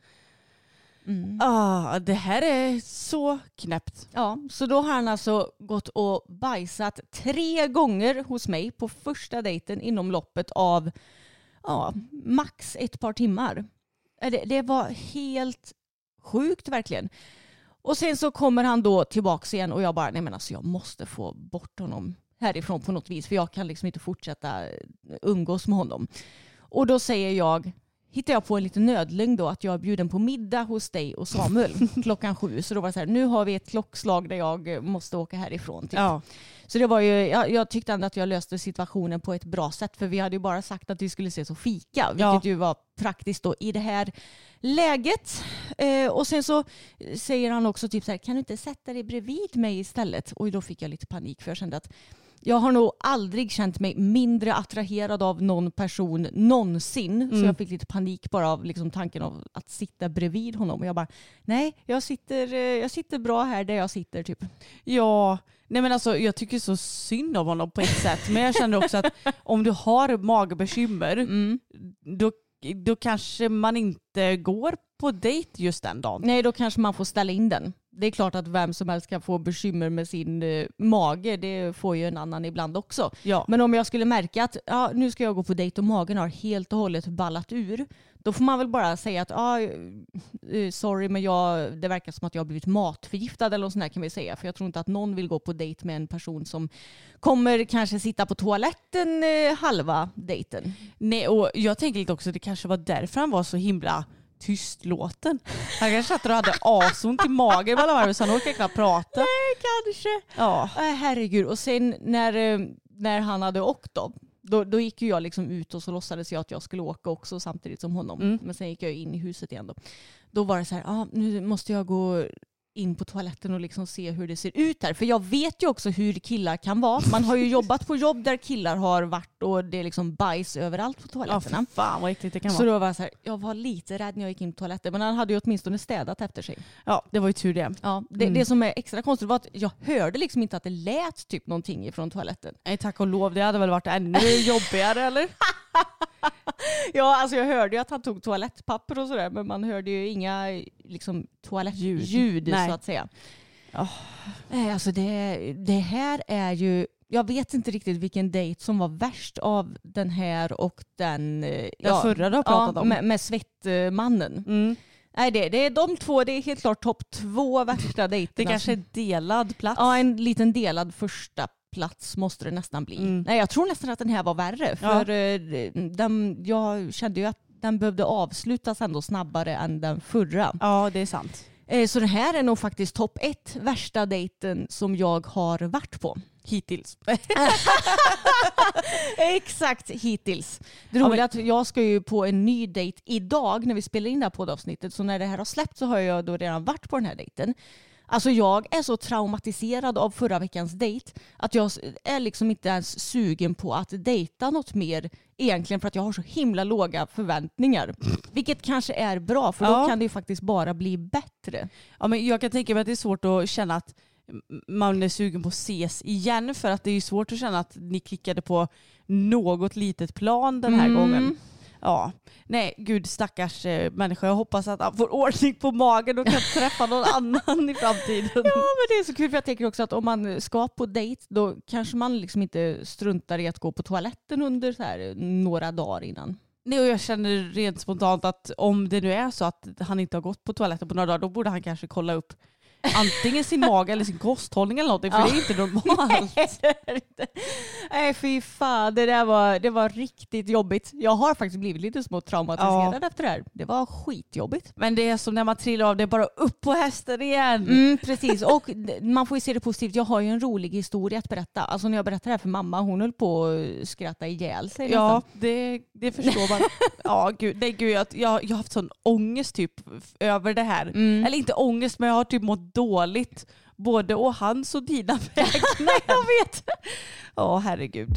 Mm. Ah, det här är så knäppt. Ja, så då har han alltså gått och bajsat tre gånger hos mig på första dejten inom loppet av ja, max ett par timmar. Det, det var helt sjukt verkligen. Och sen så kommer han då tillbaka igen och jag bara, nej men alltså jag måste få bort honom härifrån på något vis för jag kan liksom inte fortsätta umgås med honom. Och då säger jag, hittade jag på en liten nödlögn då att jag är bjuden på middag hos dig och Samuel <laughs> klockan sju. Så då var det så här, nu har vi ett klockslag där jag eh, måste åka härifrån. Typ. Ja. Så det var ju, jag, jag tyckte ändå att jag löste situationen på ett bra sätt för vi hade ju bara sagt att vi skulle ses och fika vilket Ja. ju var praktiskt då i det här läget. Eh, och sen så säger han också typ så här, kan du inte sätta dig bredvid mig istället? Och då fick jag lite panik för jag kände att jag har nog aldrig känt mig mindre attraherad av någon person någonsin. Så Mm. jag fick lite panik bara av liksom tanken av att sitta bredvid honom. Och jag bara, nej, jag sitter, eh, jag sitter bra här där jag sitter typ. Ja, nej men alltså jag tycker så synd om honom på ett sätt. Men jag känner också att om du har magbekymmer Mm. då, då kanske man inte går på dejt just den dagen. Nej, då kanske man får ställa in den. Det är klart att vem som helst kan få bekymmer med sin eh, mage. Det får ju en annan ibland också. Ja. Men om jag skulle märka att ja, nu ska jag gå på dejt och magen har helt och hållet ballat ur. Då får man väl bara säga att ah, eh, sorry men jag, det verkar som att jag har blivit matförgiftad eller något sånt där kan vi säga. För jag tror inte att någon vill gå på dejt med en person som kommer kanske sitta på toaletten eh, halva dejten. Nej, och jag tänker lite också det kanske var därför han var så himla tystlåten. Han kanske satt och hade asont i magen mellan varven så han orkade knappt prata. Kanske. Ja. Äh, herregud. Och sen när, eh, när han hade åkt då, då, då gick ju jag liksom ut och så låtsades jag att jag skulle åka också samtidigt som honom. Mm. Men sen gick jag in i huset igen då. Då var det så här, ah, nu måste jag gå in på toaletten och liksom se hur det ser ut här. För jag vet ju också hur killar kan vara. Man har ju jobbat på jobb där killar har varit och det är liksom bajs överallt på Ja, toaletterna. fy fan vad äckligt det kan så vara. då var jag så här, jag var lite rädd när jag gick in på toaletten. Men han hade ju åtminstone städat efter sig. Ja, det var ju tur det. Ja, det, Mm. det som är extra konstigt var att jag hörde liksom inte att det lät typ någonting ifrån toaletten. Nej, tack och lov, det hade väl varit ännu jobbigare eller? <laughs> <laughs> Ja, alltså jag hörde ju att han tog toalettpapper och sådär men man hörde ju inga liksom, toalettljud Ljud. Så att säga. Ja. Nej, alltså det, det här är ju, jag vet inte riktigt vilken dejt som var värst av den här och den, eh, Den förra du har pratat ja, om. Med, med svettmannen. Mm. Nej, det, det är de två, det är helt klart topp två värsta dejterna. Det kanske är delad plats. Ja, en liten delad första plats måste det nästan bli. Mm. Nej, jag tror nästan att den här var värre. Ja. För eh, den, jag kände ju att den behövde avslutas ändå snabbare än den förra. Ja, det är sant. Eh, Så den här är nog faktiskt topp ett värsta dejten som jag har varit på. Hittills. <laughs> <laughs> Exakt hittills. Det Ja, roliga är att jag ska ju på en ny dejt idag när vi spelar in det här poddavsnittet. Så när det här har släppt så har jag då redan varit på den här dejten. Alltså jag är så traumatiserad av förra veckans dejt att jag är liksom inte ens sugen på att dejta något mer egentligen för att jag har så himla låga förväntningar. Vilket kanske är bra för då Ja. kan det ju faktiskt bara bli bättre. Ja, men jag kan tänka mig att det är svårt att känna att man är sugen på att ses igen för att det är ju svårt att känna att ni klickade på något litet plan den här Mm. gången. Ja, nej gud stackars eh, människa. Jag hoppas att han får ordning på magen och kan träffa någon <laughs> annan i framtiden. Ja men det är så kul för jag tänker också att om man ska på dejt då kanske man liksom inte struntar i att gå på toaletten under så här några dagar innan. Nej, och jag känner rent spontant att om det nu är så att han inte har gått på toaletten på några dagar då borde han kanske kolla upp antingen sin mage eller sin kosthållning eller någonting för Ja. det är inte normalt. <laughs> Nej fy fan, det där var, det var riktigt jobbigt. Jag har faktiskt blivit lite smått traumatiserad efter det här. Det var skitjobbigt. Men det är som när man trillar av, det är bara upp på hästen igen. Mm, precis, och man får ju se det positivt. Jag har ju en rolig historia att berätta. Alltså när jag berättade det här för mamma, hon höll på att skratta ihjäl sig Ja, nästan. det, det förstår man. <laughs> ja, gud, nej, gud, jag, jag, jag har haft sån ångest typ över det här. Mm. Eller inte ångest, men jag har typ mått dåligt. Både å hans och dina <laughs> vägnar. jag vet. Ja, herregud.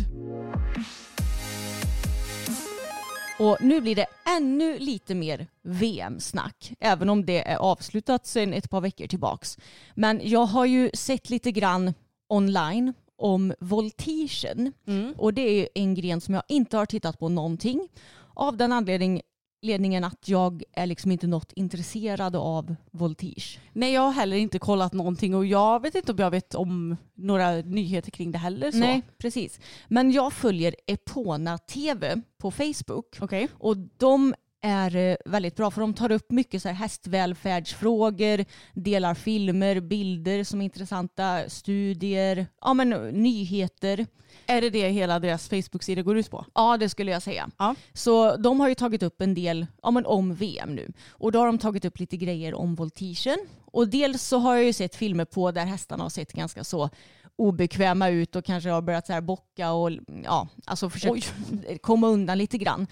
Och nu blir det ännu lite mer VM-snack, även om det är avslutat sedan ett par veckor tillbaks. Men jag har ju sett lite grann online om voltigen och det är en gren som jag inte har tittat på någonting av den anledning, ledningen att jag är liksom inte något intresserad av voltige. Nej, jag har heller inte kollat någonting och jag vet inte om jag vet om några nyheter kring det heller. Så. Nej, precis. Men jag följer Epona TV på Facebook Okej. och de är eh, väldigt bra för de tar upp mycket så här hästvälfärdsfrågor, delar filmer, bilder som är intressanta, studier, ja men nyheter. Är det det hela deras Facebook-sida går ut på? Ja det skulle jag säga. Ja. Så de har ju tagit upp en del ja, men om VM nu. Och då har de tagit upp lite grejer om voltigen. Och dels så har jag ju sett filmer på där hästarna har sett ganska så obekväma ut och kanske har börjat så här bocka och ja, alltså försökt komma undan lite grann.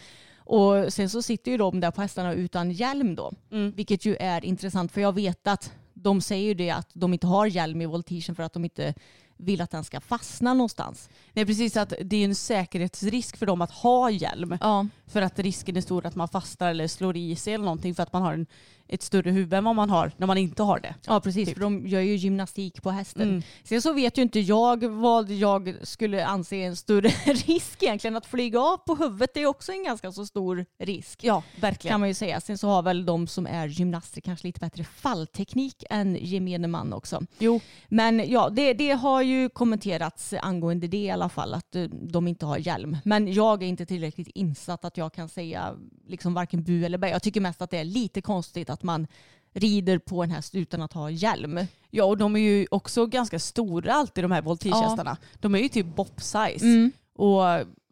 Och sen så sitter ju de där på hästarna utan hjälm då, Mm. vilket ju är intressant för jag vet att de säger ju det att de inte har hjälm i voltigen för att de inte vill att den ska fastna någonstans. Nej precis, att det är en säkerhetsrisk för dem att ha hjälm. Ja, För att risken är stor att man fastnar eller slår i sig eller någonting för att man har en, ett större huvud än vad man har när man inte har det. ja precis, Typ. för de gör ju gymnastik på hästen. Mm. Sen så vet ju inte jag vad jag skulle anse en större <laughs> risk egentligen. Att flyga av på huvudet är också en ganska så stor risk. Ja, verkligen. Kan man ju säga. Sen så har väl de som är gymnaster kanske lite bättre fallteknik än gemene man också. Jo, Men ja, det, det har ju kommenterats angående det i alla fall, att eh, de inte har hjälm. Men jag är inte tillräckligt insatt att jag kan säga liksom varken bu eller bä. Jag tycker mest att det är lite konstigt att man rider på en häst utan att ha hjälm. ja, och de är ju också ganska stora alltid de här voltigehästarna. De är ju typ bob-size. Mm. Och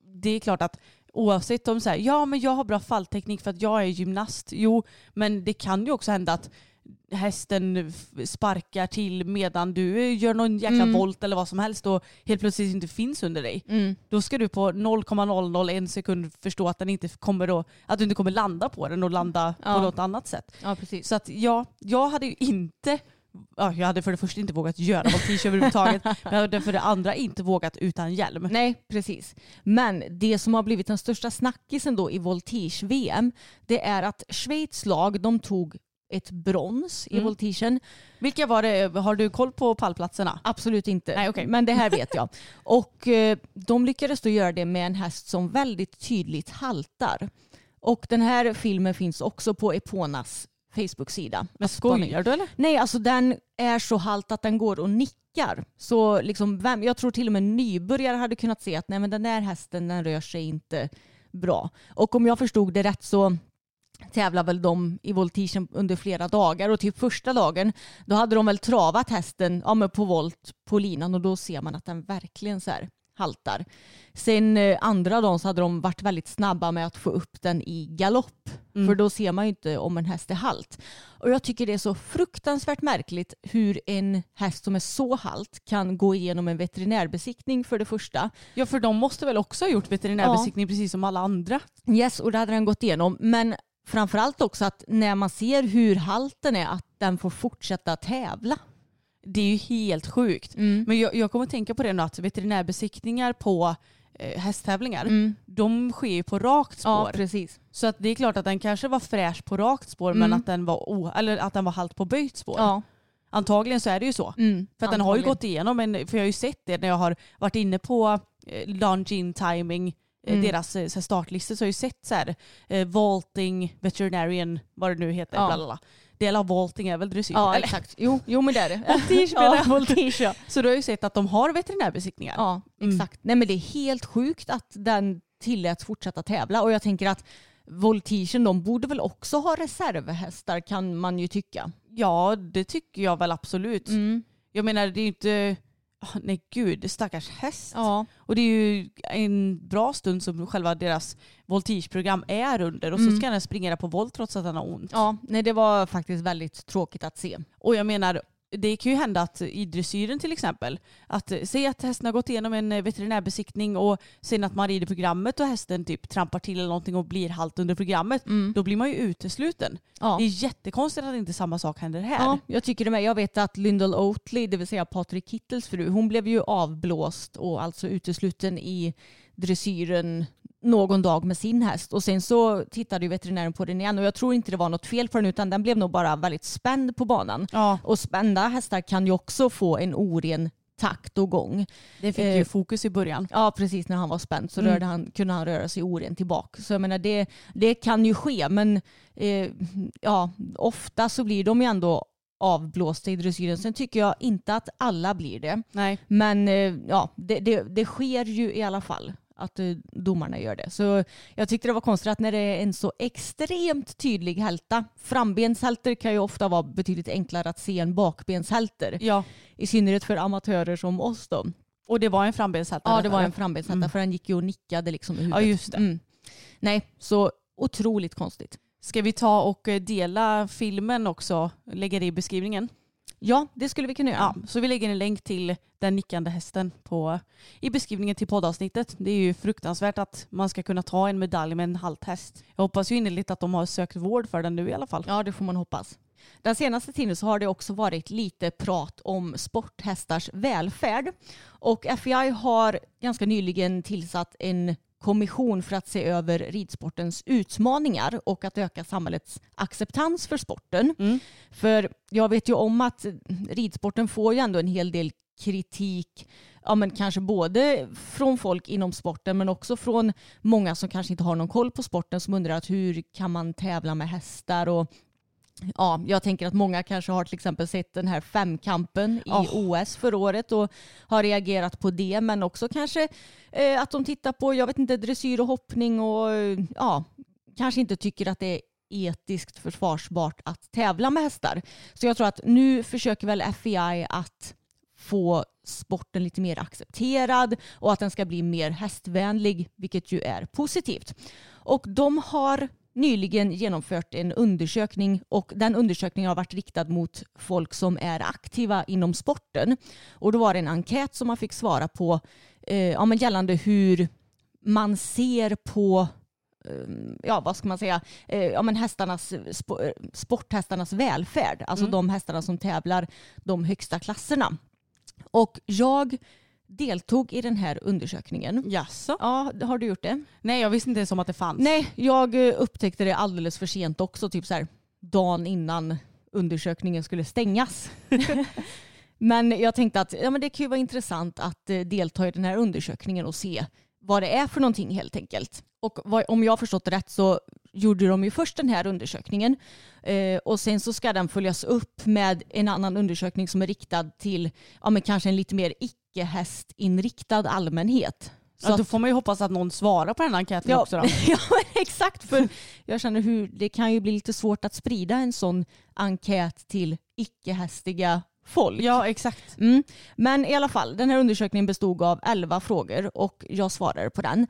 det är klart att oavsett om så här, ja men jag har bra fallteknik för att jag är gymnast. Jo, men det kan ju också hända att hästen sparkar till medan du gör någon jäkla Mm. volt eller vad som helst och helt plötsligt inte finns under dig. Mm. Då ska du på 0,001 sekund förstå att, den inte kommer att, att du inte kommer landa på den och landa Ja. på något annat sätt. Ja, precis. Så att ja, jag hade ju inte Ja, jag hade för det första inte vågat göra voltige <laughs> överhuvudtaget. men jag hade för det andra inte vågat utan hjälm. Nej, precis. Men det som har blivit den största snackisen då i voltige-VM, det är att Schweiz lag, de tog ett brons i Mm. voltigen. Vilka var det? Har du koll på pallplatserna? Absolut inte. Nej, okej. Men det här vet jag. <laughs> Och eh, de lyckades då göra det med en häst som väldigt tydligt haltar. Och den här filmen finns också på Eponas Facebook-sida. Men Aspaning. skojar du eller? Nej, alltså den är så halt att den går och nickar. Så liksom, vem, jag tror till och med nybörjare hade kunnat se att nej, men den där hästen den rör sig inte bra. Och om jag förstod det rätt så tävlar väl de i voltigen under flera dagar och typ första dagen då hade de väl travat hästen ja, men på volt på linan och då ser man att den verkligen så här haltar. Sen eh, andra dagen så hade de varit väldigt snabba med att få upp den i galopp Mm. för då ser man ju inte om en häst är halt. Och jag tycker det är så fruktansvärt märkligt hur en häst som är så halt kan gå igenom en veterinärbesiktning för det första. Ja för de måste väl också ha gjort veterinärbesiktning precis som alla andra. Yes, och det hade den gått igenom. Men framförallt också att när man ser hur halten är att den får fortsätta tävla. Det är ju helt sjukt. Men jag, jag kommer att tänka på det nu att veterinärbesiktningar på eh, hästtävlingar, Mm. de sker ju på rakt Ja, spår. precis. så att det är klart att den kanske var fräsch på rakt spår men Mm. att den var, o, eller att den var halt på böjt spår. Ja. Antagligen så är det ju så. Mm. För att den har ju gått igenom, en, för jag har ju sett det när jag har varit inne på eh, Longin Timing, eh, Mm. deras eh, så här startlistor, så har jag ju sett så här, eh, Vaulting, Veterinarian, vad det nu heter. Ja. Bla. Del av Vaulting är väl dressyr? Ja, eller? exakt. Jo, jo men det är det. <laughs> Voltige ja, voltige, ja. Så du har ju sett att de har veterinärbesiktningar. Ja, Mm. exakt. Nej men det är helt sjukt att den tilläts fortsätta tävla och jag tänker att voltigen de borde väl också ha reservhästar kan man ju tycka. Ja, det tycker jag väl absolut. Mm. Jag menar det är ju inte, ah, nej gud, stackars häst. Ja. Och det är ju en bra stund som själva deras voltigeprogram är under och så Mm. ska den springa på volt trots att den har ont. ja, nej det var faktiskt väldigt tråkigt att se. Och jag menar, det kan ju hända att i dressyren till exempel, att eh, säg att hästen har gått igenom en eh, veterinärbesiktning och sen att man rider programmet och hästen typ trampar till eller någonting och blir halt under programmet, då blir man ju utesluten. Ja. Det är jättekonstigt att inte samma sak händer här. Ja, jag tycker det med. Jag vet att Lyndall Oatley, det vill säga Patrik Kittels fru, hon blev ju avblåst och alltså utesluten i dressyren någon dag med sin häst och sen så tittade ju veterinären på den igen och jag tror inte det var något fel på den utan den blev nog bara väldigt spänd på banan. Ja, Och spända hästar kan ju också få en oren takt och gång. det fick Eh, ju fokus i början. Ja, precis när han var spänd så Mm. rörde han, kunde han röra sig oren tillbaka. Så jag menar det, det kan ju ske men eh, ja, ofta så blir de ju ändå avblåsta i dressyren. Sen tycker jag inte att alla blir det. Nej. Men eh, ja, det, det, det sker ju i alla fall att eh, domarna gör det. Så jag tyckte det var konstigt att när det är en så extremt tydlig hälta, frambenshälter kan ju ofta vara betydligt enklare att se än bakbenshälter. Ja, I synnerhet för amatörer som oss då. och det var en frambenshälta. Ja, det var en frambenshälta Mm. för han gick ju och nickade liksom i Ja, huvudet. just det. Mm. Nej, så otroligt konstigt. Ska vi ta och eh, dela filmen också? Lägga det i beskrivningen? Ja, det skulle vi kunna göra. Ja, så vi lägger en länk till den nickande hästen på, i beskrivningen till poddavsnittet. Det är ju fruktansvärt att man ska kunna ta en medalj med en halt häst. Jag hoppas ju innerligt att de har sökt vård för den nu i alla fall. Ja, det får man hoppas. Den senaste tiden så har det också varit lite prat om sporthästars välfärd. Och FEI har ganska nyligen tillsatt en kommission för att se över ridsportens utmaningar och att öka samhällets acceptans för sporten. Mm. För jag vet ju om att ridsporten får ju ändå en hel del kritik, ja men kanske både från folk inom sporten men också från många som kanske inte har någon koll på sporten som undrar att hur kan man tävla med hästar och Ja, jag tänker att många kanske har till exempel sett den här femkampen i Ja. OS förra året och har reagerat på det men också kanske eh, att de tittar på, jag vet inte, dressyr och hoppning och ja, kanske inte tycker att det är etiskt försvarsbart att tävla med hästar. Så jag tror att nu försöker väl FEI att få sporten lite mer accepterad och att den ska bli mer hästvänlig, vilket ju är positivt. Och de har nyligen genomfört en undersökning och den undersökningen har varit riktad mot folk som är aktiva inom sporten. Och då var det en enkät som man fick svara på eh, ja, men gällande hur man ser på eh, ja, vad ska man säga, eh, ja, men hästarnas, eh, sporthästarnas välfärd. Alltså de hästarna som tävlar de högsta klasserna. Och jag deltog i den här undersökningen. Jaså? Ja, har du gjort det? Nej, jag visste inte ens om att det fanns. Nej, jag eh, upptäckte det alldeles för sent också, typ så här dagen innan undersökningen skulle stängas. <laughs> men jag tänkte att ja, men det kan ju vara intressant att eh, delta i den här undersökningen och se vad det är för någonting helt enkelt. Och vad, om jag har förstått det rätt så gjorde de ju först den här undersökningen eh, och sen så ska den följas upp med en annan undersökning som är riktad till ja, men kanske en lite mer icke-hästinriktad allmänhet. Så ja, då får man ju hoppas att någon svarar på den här enkäten Ja, också då. <laughs> ja exakt. För jag känner hur det kan ju bli lite svårt att sprida en sån enkät till icke-hästiga folk. Ja, exakt. Mm. Men i alla fall, den här undersökningen bestod av 11 frågor och jag svarade på den.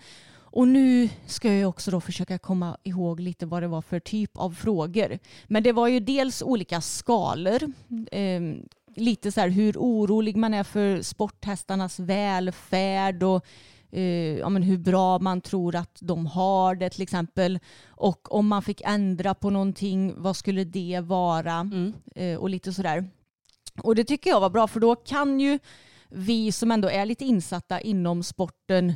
Och nu ska jag också då försöka komma ihåg lite vad det var för typ av frågor. Men det var ju dels olika skalor. Eh, lite så här hur orolig man är för sporthästarnas välfärd och eh, ja, men hur bra man tror att de har det till exempel. Och om man fick ändra på någonting, vad skulle det vara? Mm. Eh, och lite sådär. Och det tycker jag var bra för då kan ju vi som ändå är lite insatta inom sporten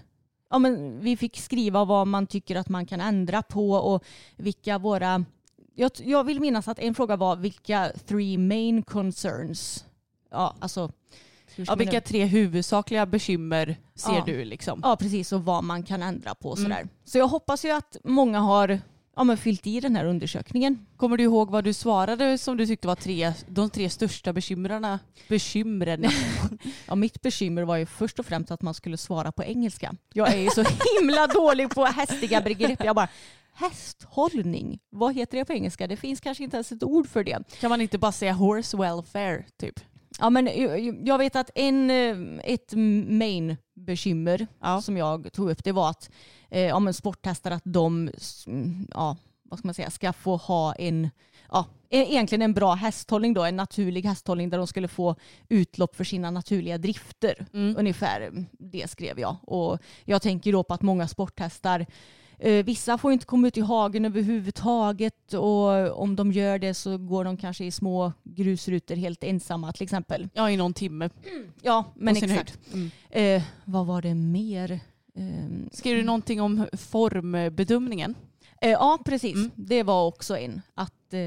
Ja, men vi fick skriva vad man tycker att man kan ändra på och vilka våra... Jag, jag vill minnas att en fråga var vilka three main concerns. Ja, alltså... Ja, vilka tre huvudsakliga bekymmer ser Ja. du liksom? Ja, precis. Och vad man kan ändra på Mm. sådär. Så jag hoppas ju att många har ja, men fyllt i den här undersökningen. Kommer du ihåg vad du svarade som du tyckte var tre, de tre största bekymren? Bekymren. <laughs> Ja, mitt bekymmer var ju först och främst att man skulle svara på engelska. Jag är ju så <laughs> himla dålig på hästiga begrepp. Jag bara, hästhållning, vad heter det på engelska? Det finns kanske inte ens ett ord för det. Kan man inte bara säga horse welfare typ? Ja, men jag- jag vet att en, eh, ett main bekymmer Ja. som jag tog upp det var att eh, ja, men sporthästar att de mm, ja, vad ska man säga, ska få ha en ja, e- egentligen en bra hästhållning då, en naturlig hästhållning där de skulle få utlopp för sina naturliga drifter. Mm. Ungefär det skrev jag. Och jag tänker då på att många sporthästar eh, Vissa får inte komma ut i hagen överhuvudtaget och om de gör det så går de kanske i små grusrutor helt ensamma till exempel. Ja, i någon timme. <clears throat> Ja, men exakt. Mm. Eh, vad var det mer? Ehm, Skrev du någonting om formbedömningen? Eh, ja, precis. Mm. Det var också en. Att, eh,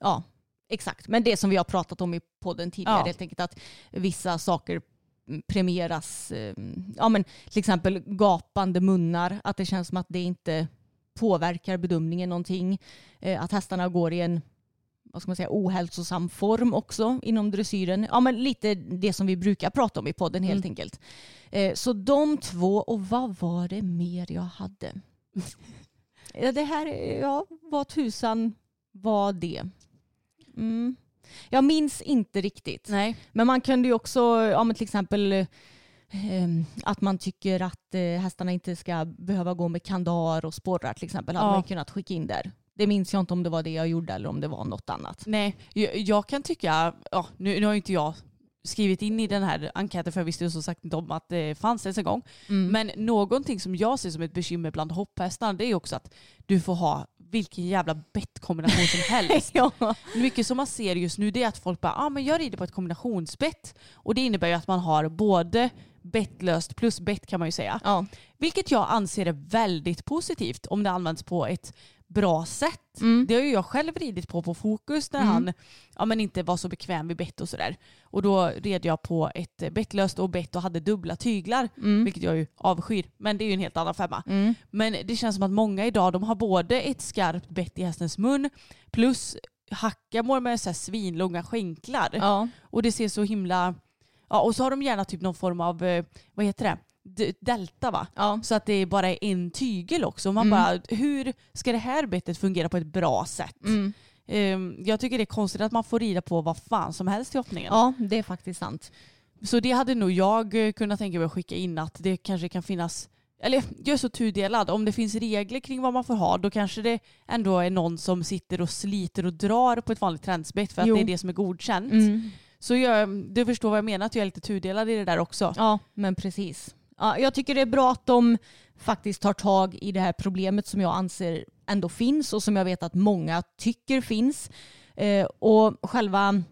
ja, exakt. Men det som vi har pratat om i podden tidigare, Ja. helt enkelt att vissa saker premieras. Eh, ja, men till exempel gapande munnar, att det känns som att det inte påverkar bedömningen någonting. Eh, att hästarna går i en vad ska man säga, ohälsosam form också inom dressyren. Ja, men lite det som vi brukar prata om i podden helt Mm. enkelt. Eh, så de två, och vad var det mer jag hade? <laughs> ja, det här, ja, vad tusan var det? Mm. Jag minns inte riktigt. Nej. Men man kunde ju också, ja, men till exempel eh, att man tycker att eh, hästarna inte ska behöva gå med kandar och sporrar till exempel. hade Ja. man kunnat skicka in där. Det minns jag inte om det var det jag gjorde eller om det var något annat. Nej, jag, jag kan tycka, ja, nu, nu har ju inte jag skrivit in i den här enkäten för jag visste ju som sagt inte om att det fanns ens en gång. Mm. Men någonting som jag ser som ett bekymmer bland hopphästar det är också att du får ha vilken jävla bettkombination som <laughs> helst. ja. Mycket som man ser just nu det är att folk bara, ah, men jag rider på ett kombinationsbett. Och det innebär ju att man har både bettlöst plus bett kan man ju säga. Ja. Vilket jag anser är väldigt positivt om det används på ett bra sätt. Mm. Det har ju jag själv ridit på på Fokus när Mm. han ja, men inte var så bekväm vid bett och sådär. Och då red jag på ett bettlöst och bett och hade dubbla tyglar. Mm. Vilket jag ju avskyr. Men det är ju en helt annan femma. Mm. Men det känns som att många idag de har både ett skarpt bett i hästens mun plus hackamål med så här svinlånga skänklar. Ja. Och det ser så himla... Ja, och så har de gärna typ någon form av, eh, vad heter det? Delta va? Ja. Så att det bara är en tygel också. Man Mm. bara, hur ska det här bettet fungera på ett bra sätt? Mm. Ehm, jag tycker det är konstigt att man får rida på vad fan som helst i hoppningen. ja, det är faktiskt sant. Så det hade nog jag eh, kunnat tänka mig att skicka in att det kanske kan finnas eller jag är så tudelad. Om det finns regler kring vad man får ha då kanske det ändå är någon som sitter och sliter och drar på ett vanligt tränsbett för att Jo. det är det som är godkänt. Mm. Så jag, du förstår vad jag menar, att jag är lite tudelad i det där också. Ja, men precis. Ja, jag tycker det är bra att de faktiskt tar tag i det här problemet som jag anser ändå finns och som jag vet att många tycker finns. Eh, och själva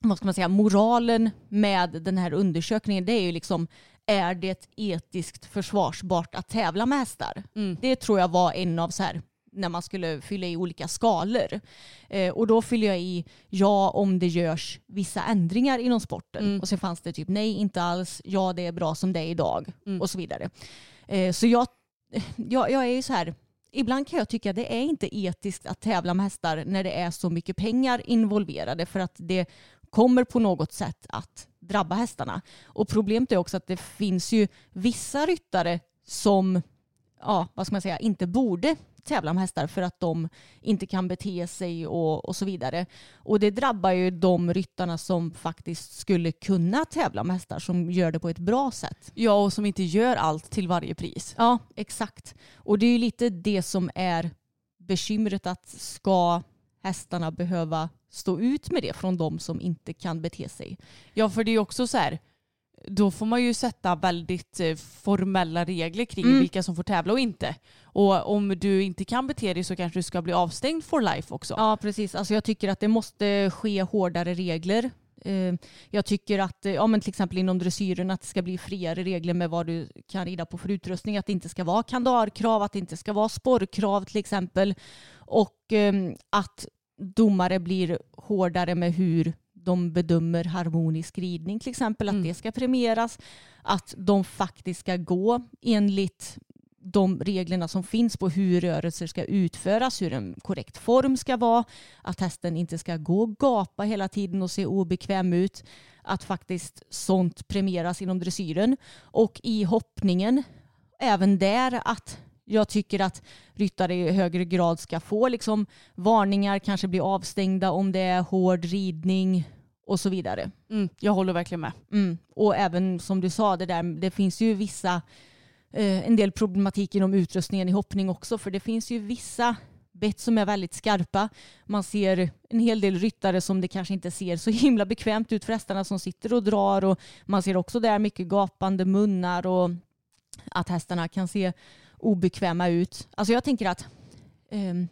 vad ska man säga, moralen med den här undersökningen det är ju liksom är det etiskt försvarsbart att tävla med hästar? Mm. Det tror jag var en av så här när man skulle fylla i olika skalor. Eh, och då fyller jag i ja om det görs vissa ändringar inom sporten. Mm. Och sen fanns det typ nej inte alls, ja det är bra som det är idag Mm. och så vidare. Eh, så jag, jag, jag är ju så här, ibland kan jag tycka det är inte etiskt att tävla med hästar när det är så mycket pengar involverade för att det kommer på något sätt att drabba hästarna. Och problemet är också att det finns ju vissa ryttare som ja, vad ska man säga, inte borde tävla med hästar för att de inte kan bete sig och, och så vidare. Och det drabbar ju de ryttarna som faktiskt skulle kunna tävla med hästar som gör det på ett bra sätt. Ja, och som inte gör allt till varje pris. Ja, exakt. Och det är ju lite det som är bekymret att ska hästarna behöva stå ut med det från de som inte kan bete sig. Ja, för det är ju också så här, då får man ju sätta väldigt eh, formella regler kring Mm. vilka som får tävla och inte. Och om du inte kan bete dig så kanske du ska bli avstängd for life också. Ja, precis. Alltså jag tycker att det måste ske hårdare regler. Eh, Jag tycker att, eh, ja, men till exempel inom dressyren, att det ska bli friare regler med vad du kan rida på för utrustning. Att det inte ska vara kandarkrav, att det inte ska vara sporrkrav till exempel. Och eh, att domare blir hårdare med hur de bedömer harmonisk ridning till exempel. Att Mm. det ska premieras. Att de faktiskt ska gå enligt de reglerna som finns på hur rörelser ska utföras, hur en korrekt form ska vara, att hästen inte ska gå och gapa hela tiden och se obekväm ut, att faktiskt sånt premieras inom dressyren. Och i hoppningen, även där att jag tycker att ryttare i högre grad ska få liksom varningar, kanske bli avstängda om det är hård ridning och så vidare. Mm, jag håller verkligen med. Mm. Och även som du sa, det, där, det finns ju vissa, eh, en del problematik inom utrustningen i hoppning också. För det finns ju vissa bett som är väldigt skarpa. Man ser en hel del ryttare som det kanske inte ser så himla bekvämt ut för hästarna som sitter och drar. Och man ser också där mycket gapande munnar och att hästarna kan se obekväma ut. Alltså jag tänker att ehm,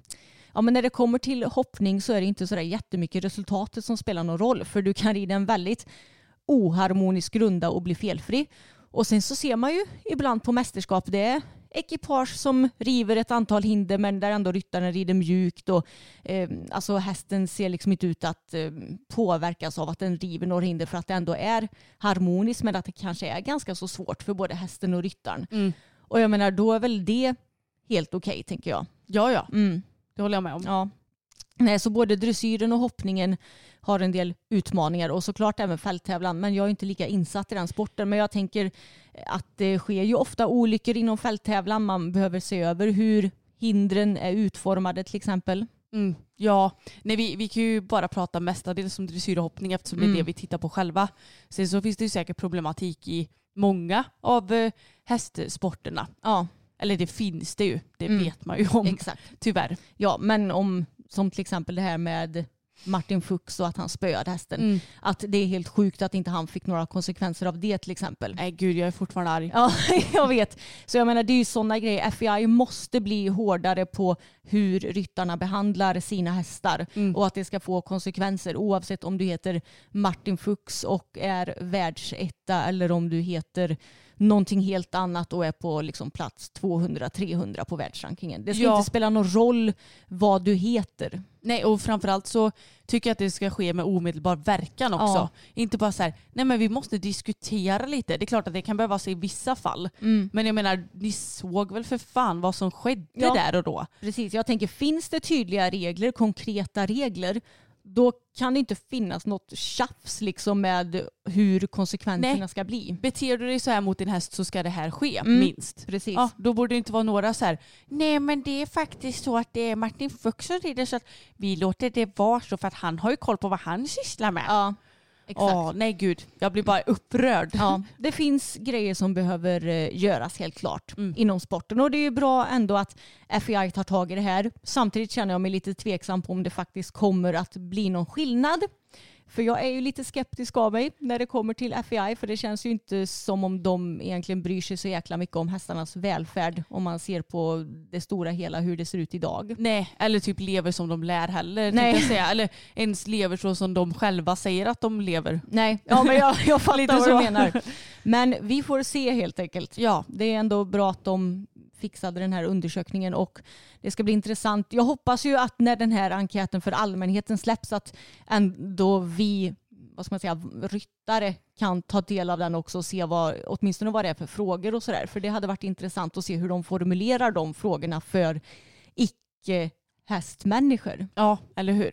ja, men när det kommer till hoppning så är det inte så där jättemycket resultatet som spelar någon roll. För du kan rida en väldigt oharmonisk runda och bli felfri. Och sen så ser man ju ibland på mästerskap det är ekipage som river ett antal hinder men där ändå ryttaren rider mjukt och eh, alltså hästen ser liksom inte ut att eh, påverkas av att den river några hinder för att det ändå är harmoniskt men att det kanske är ganska så svårt för både hästen och ryttaren. Mm. Och jag menar då är väl det helt okej tänker jag. Ja, ja. Mm. Det håller jag med om. Ja. Nej, så både dressyren och hoppningen har en del utmaningar och såklart även fälttävlan. Men jag är inte lika insatt i den sporten. Men jag tänker att det sker ju ofta olyckor inom fälttävlan. Man behöver se över hur hindren är utformade till exempel. Mm, ja, nej, vi, vi kan ju bara prata mestadels om dressyrhoppning eftersom det är Mm. det vi tittar på själva. Sen så finns det ju säkert problematik i många av eh, hästsporterna. Ja, Eller det finns det ju, det Mm. vet man ju om exakt. tyvärr. Ja, men om som till exempel det här med Martin Fuchs och att han spöade hästen. Mm. Att det är helt sjukt att inte han fick några konsekvenser av det till exempel. Nej gud jag är fortfarande arg. Ja, <laughs> jag vet. Så jag menar det är ju sådana grejer. FBI måste bli hårdare på hur ryttarna behandlar sina hästar Mm. och att det ska få konsekvenser oavsett om du heter Martin Fuchs och är världsetta eller om du heter någonting helt annat och är på liksom plats 200-300 på världsrankingen. Det ska Ja. inte spela någon roll vad du heter. Nej och framförallt så tycker jag att det ska ske med omedelbar verkan också. Ja. Inte bara så här, nej men vi måste diskutera lite. Det är klart att det kan behövas i vissa fall. Men jag menar, ni såg väl för fan vad som skedde Ja. där och då. Precis, jag tänker finns det tydliga regler, konkreta regler, då kan det inte finnas något tjafs liksom med hur konsekvenserna Nej. ska bli. Beter du dig så här mot din häst så ska det här ske, Mm. minst. Precis. Ja, då borde det inte vara några så här, nej men det är faktiskt så att det är Martin Fuchs som rider så att vi låter det vara så för att han har ju koll på vad han sysslar med. Ja, exakt. Åh, nej gud, jag blir bara upprörd. Ja, <laughs> det finns grejer som behöver eh, göras helt klart Mm. inom sporten och det är ju bra ändå att FBI tar tag i det här. Samtidigt känner jag mig lite tveksam på om det faktiskt kommer att bli någon skillnad. För jag är ju lite skeptisk av mig när det kommer till FBI för det känns ju inte som om de egentligen bryr sig så jäkla mycket om hästarnas välfärd om man ser på det stora hela hur det ser ut idag. Nej, eller typ lever som de lär heller. Nej. Jag säga. Eller ens lever så som de själva säger att de lever. Nej, ja, men jag, jag <laughs> fattar vad du menar. Men vi får se helt enkelt. Ja, Det är ändå bra att de fixade den här undersökningen och det ska bli intressant. Jag hoppas ju att när den här enkäten för allmänheten släpps att ändå vi vad ska man säga, ryttare kan ta del av den också och se vad, åtminstone vad det är för frågor och sådär. För det hade varit intressant att se hur de formulerar de frågorna för icke hästmänniskor. ja, eller hur?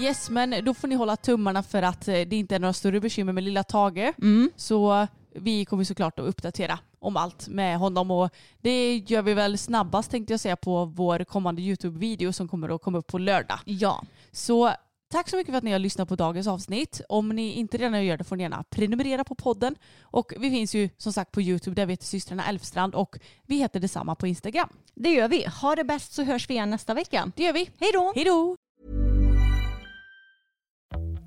Yes, men då får ni hålla tummarna för att eh, det inte är några större bekymmer med lilla Tage. Mm. Så vi kommer såklart att uppdatera om allt med honom och det gör vi väl snabbast tänkte jag säga på vår kommande YouTube-video som kommer att komma upp på lördag. Ja, Så tack så mycket för att ni har lyssnat på dagens avsnitt. Om ni inte redan gör det får ni gärna prenumerera på podden. Och vi finns ju som sagt på YouTube där vi heter systrarna Elfstrand och vi heter detsamma på Instagram. det gör vi. Ha det bäst så hörs vi igen nästa vecka. Det gör vi. Hej då! Hej då!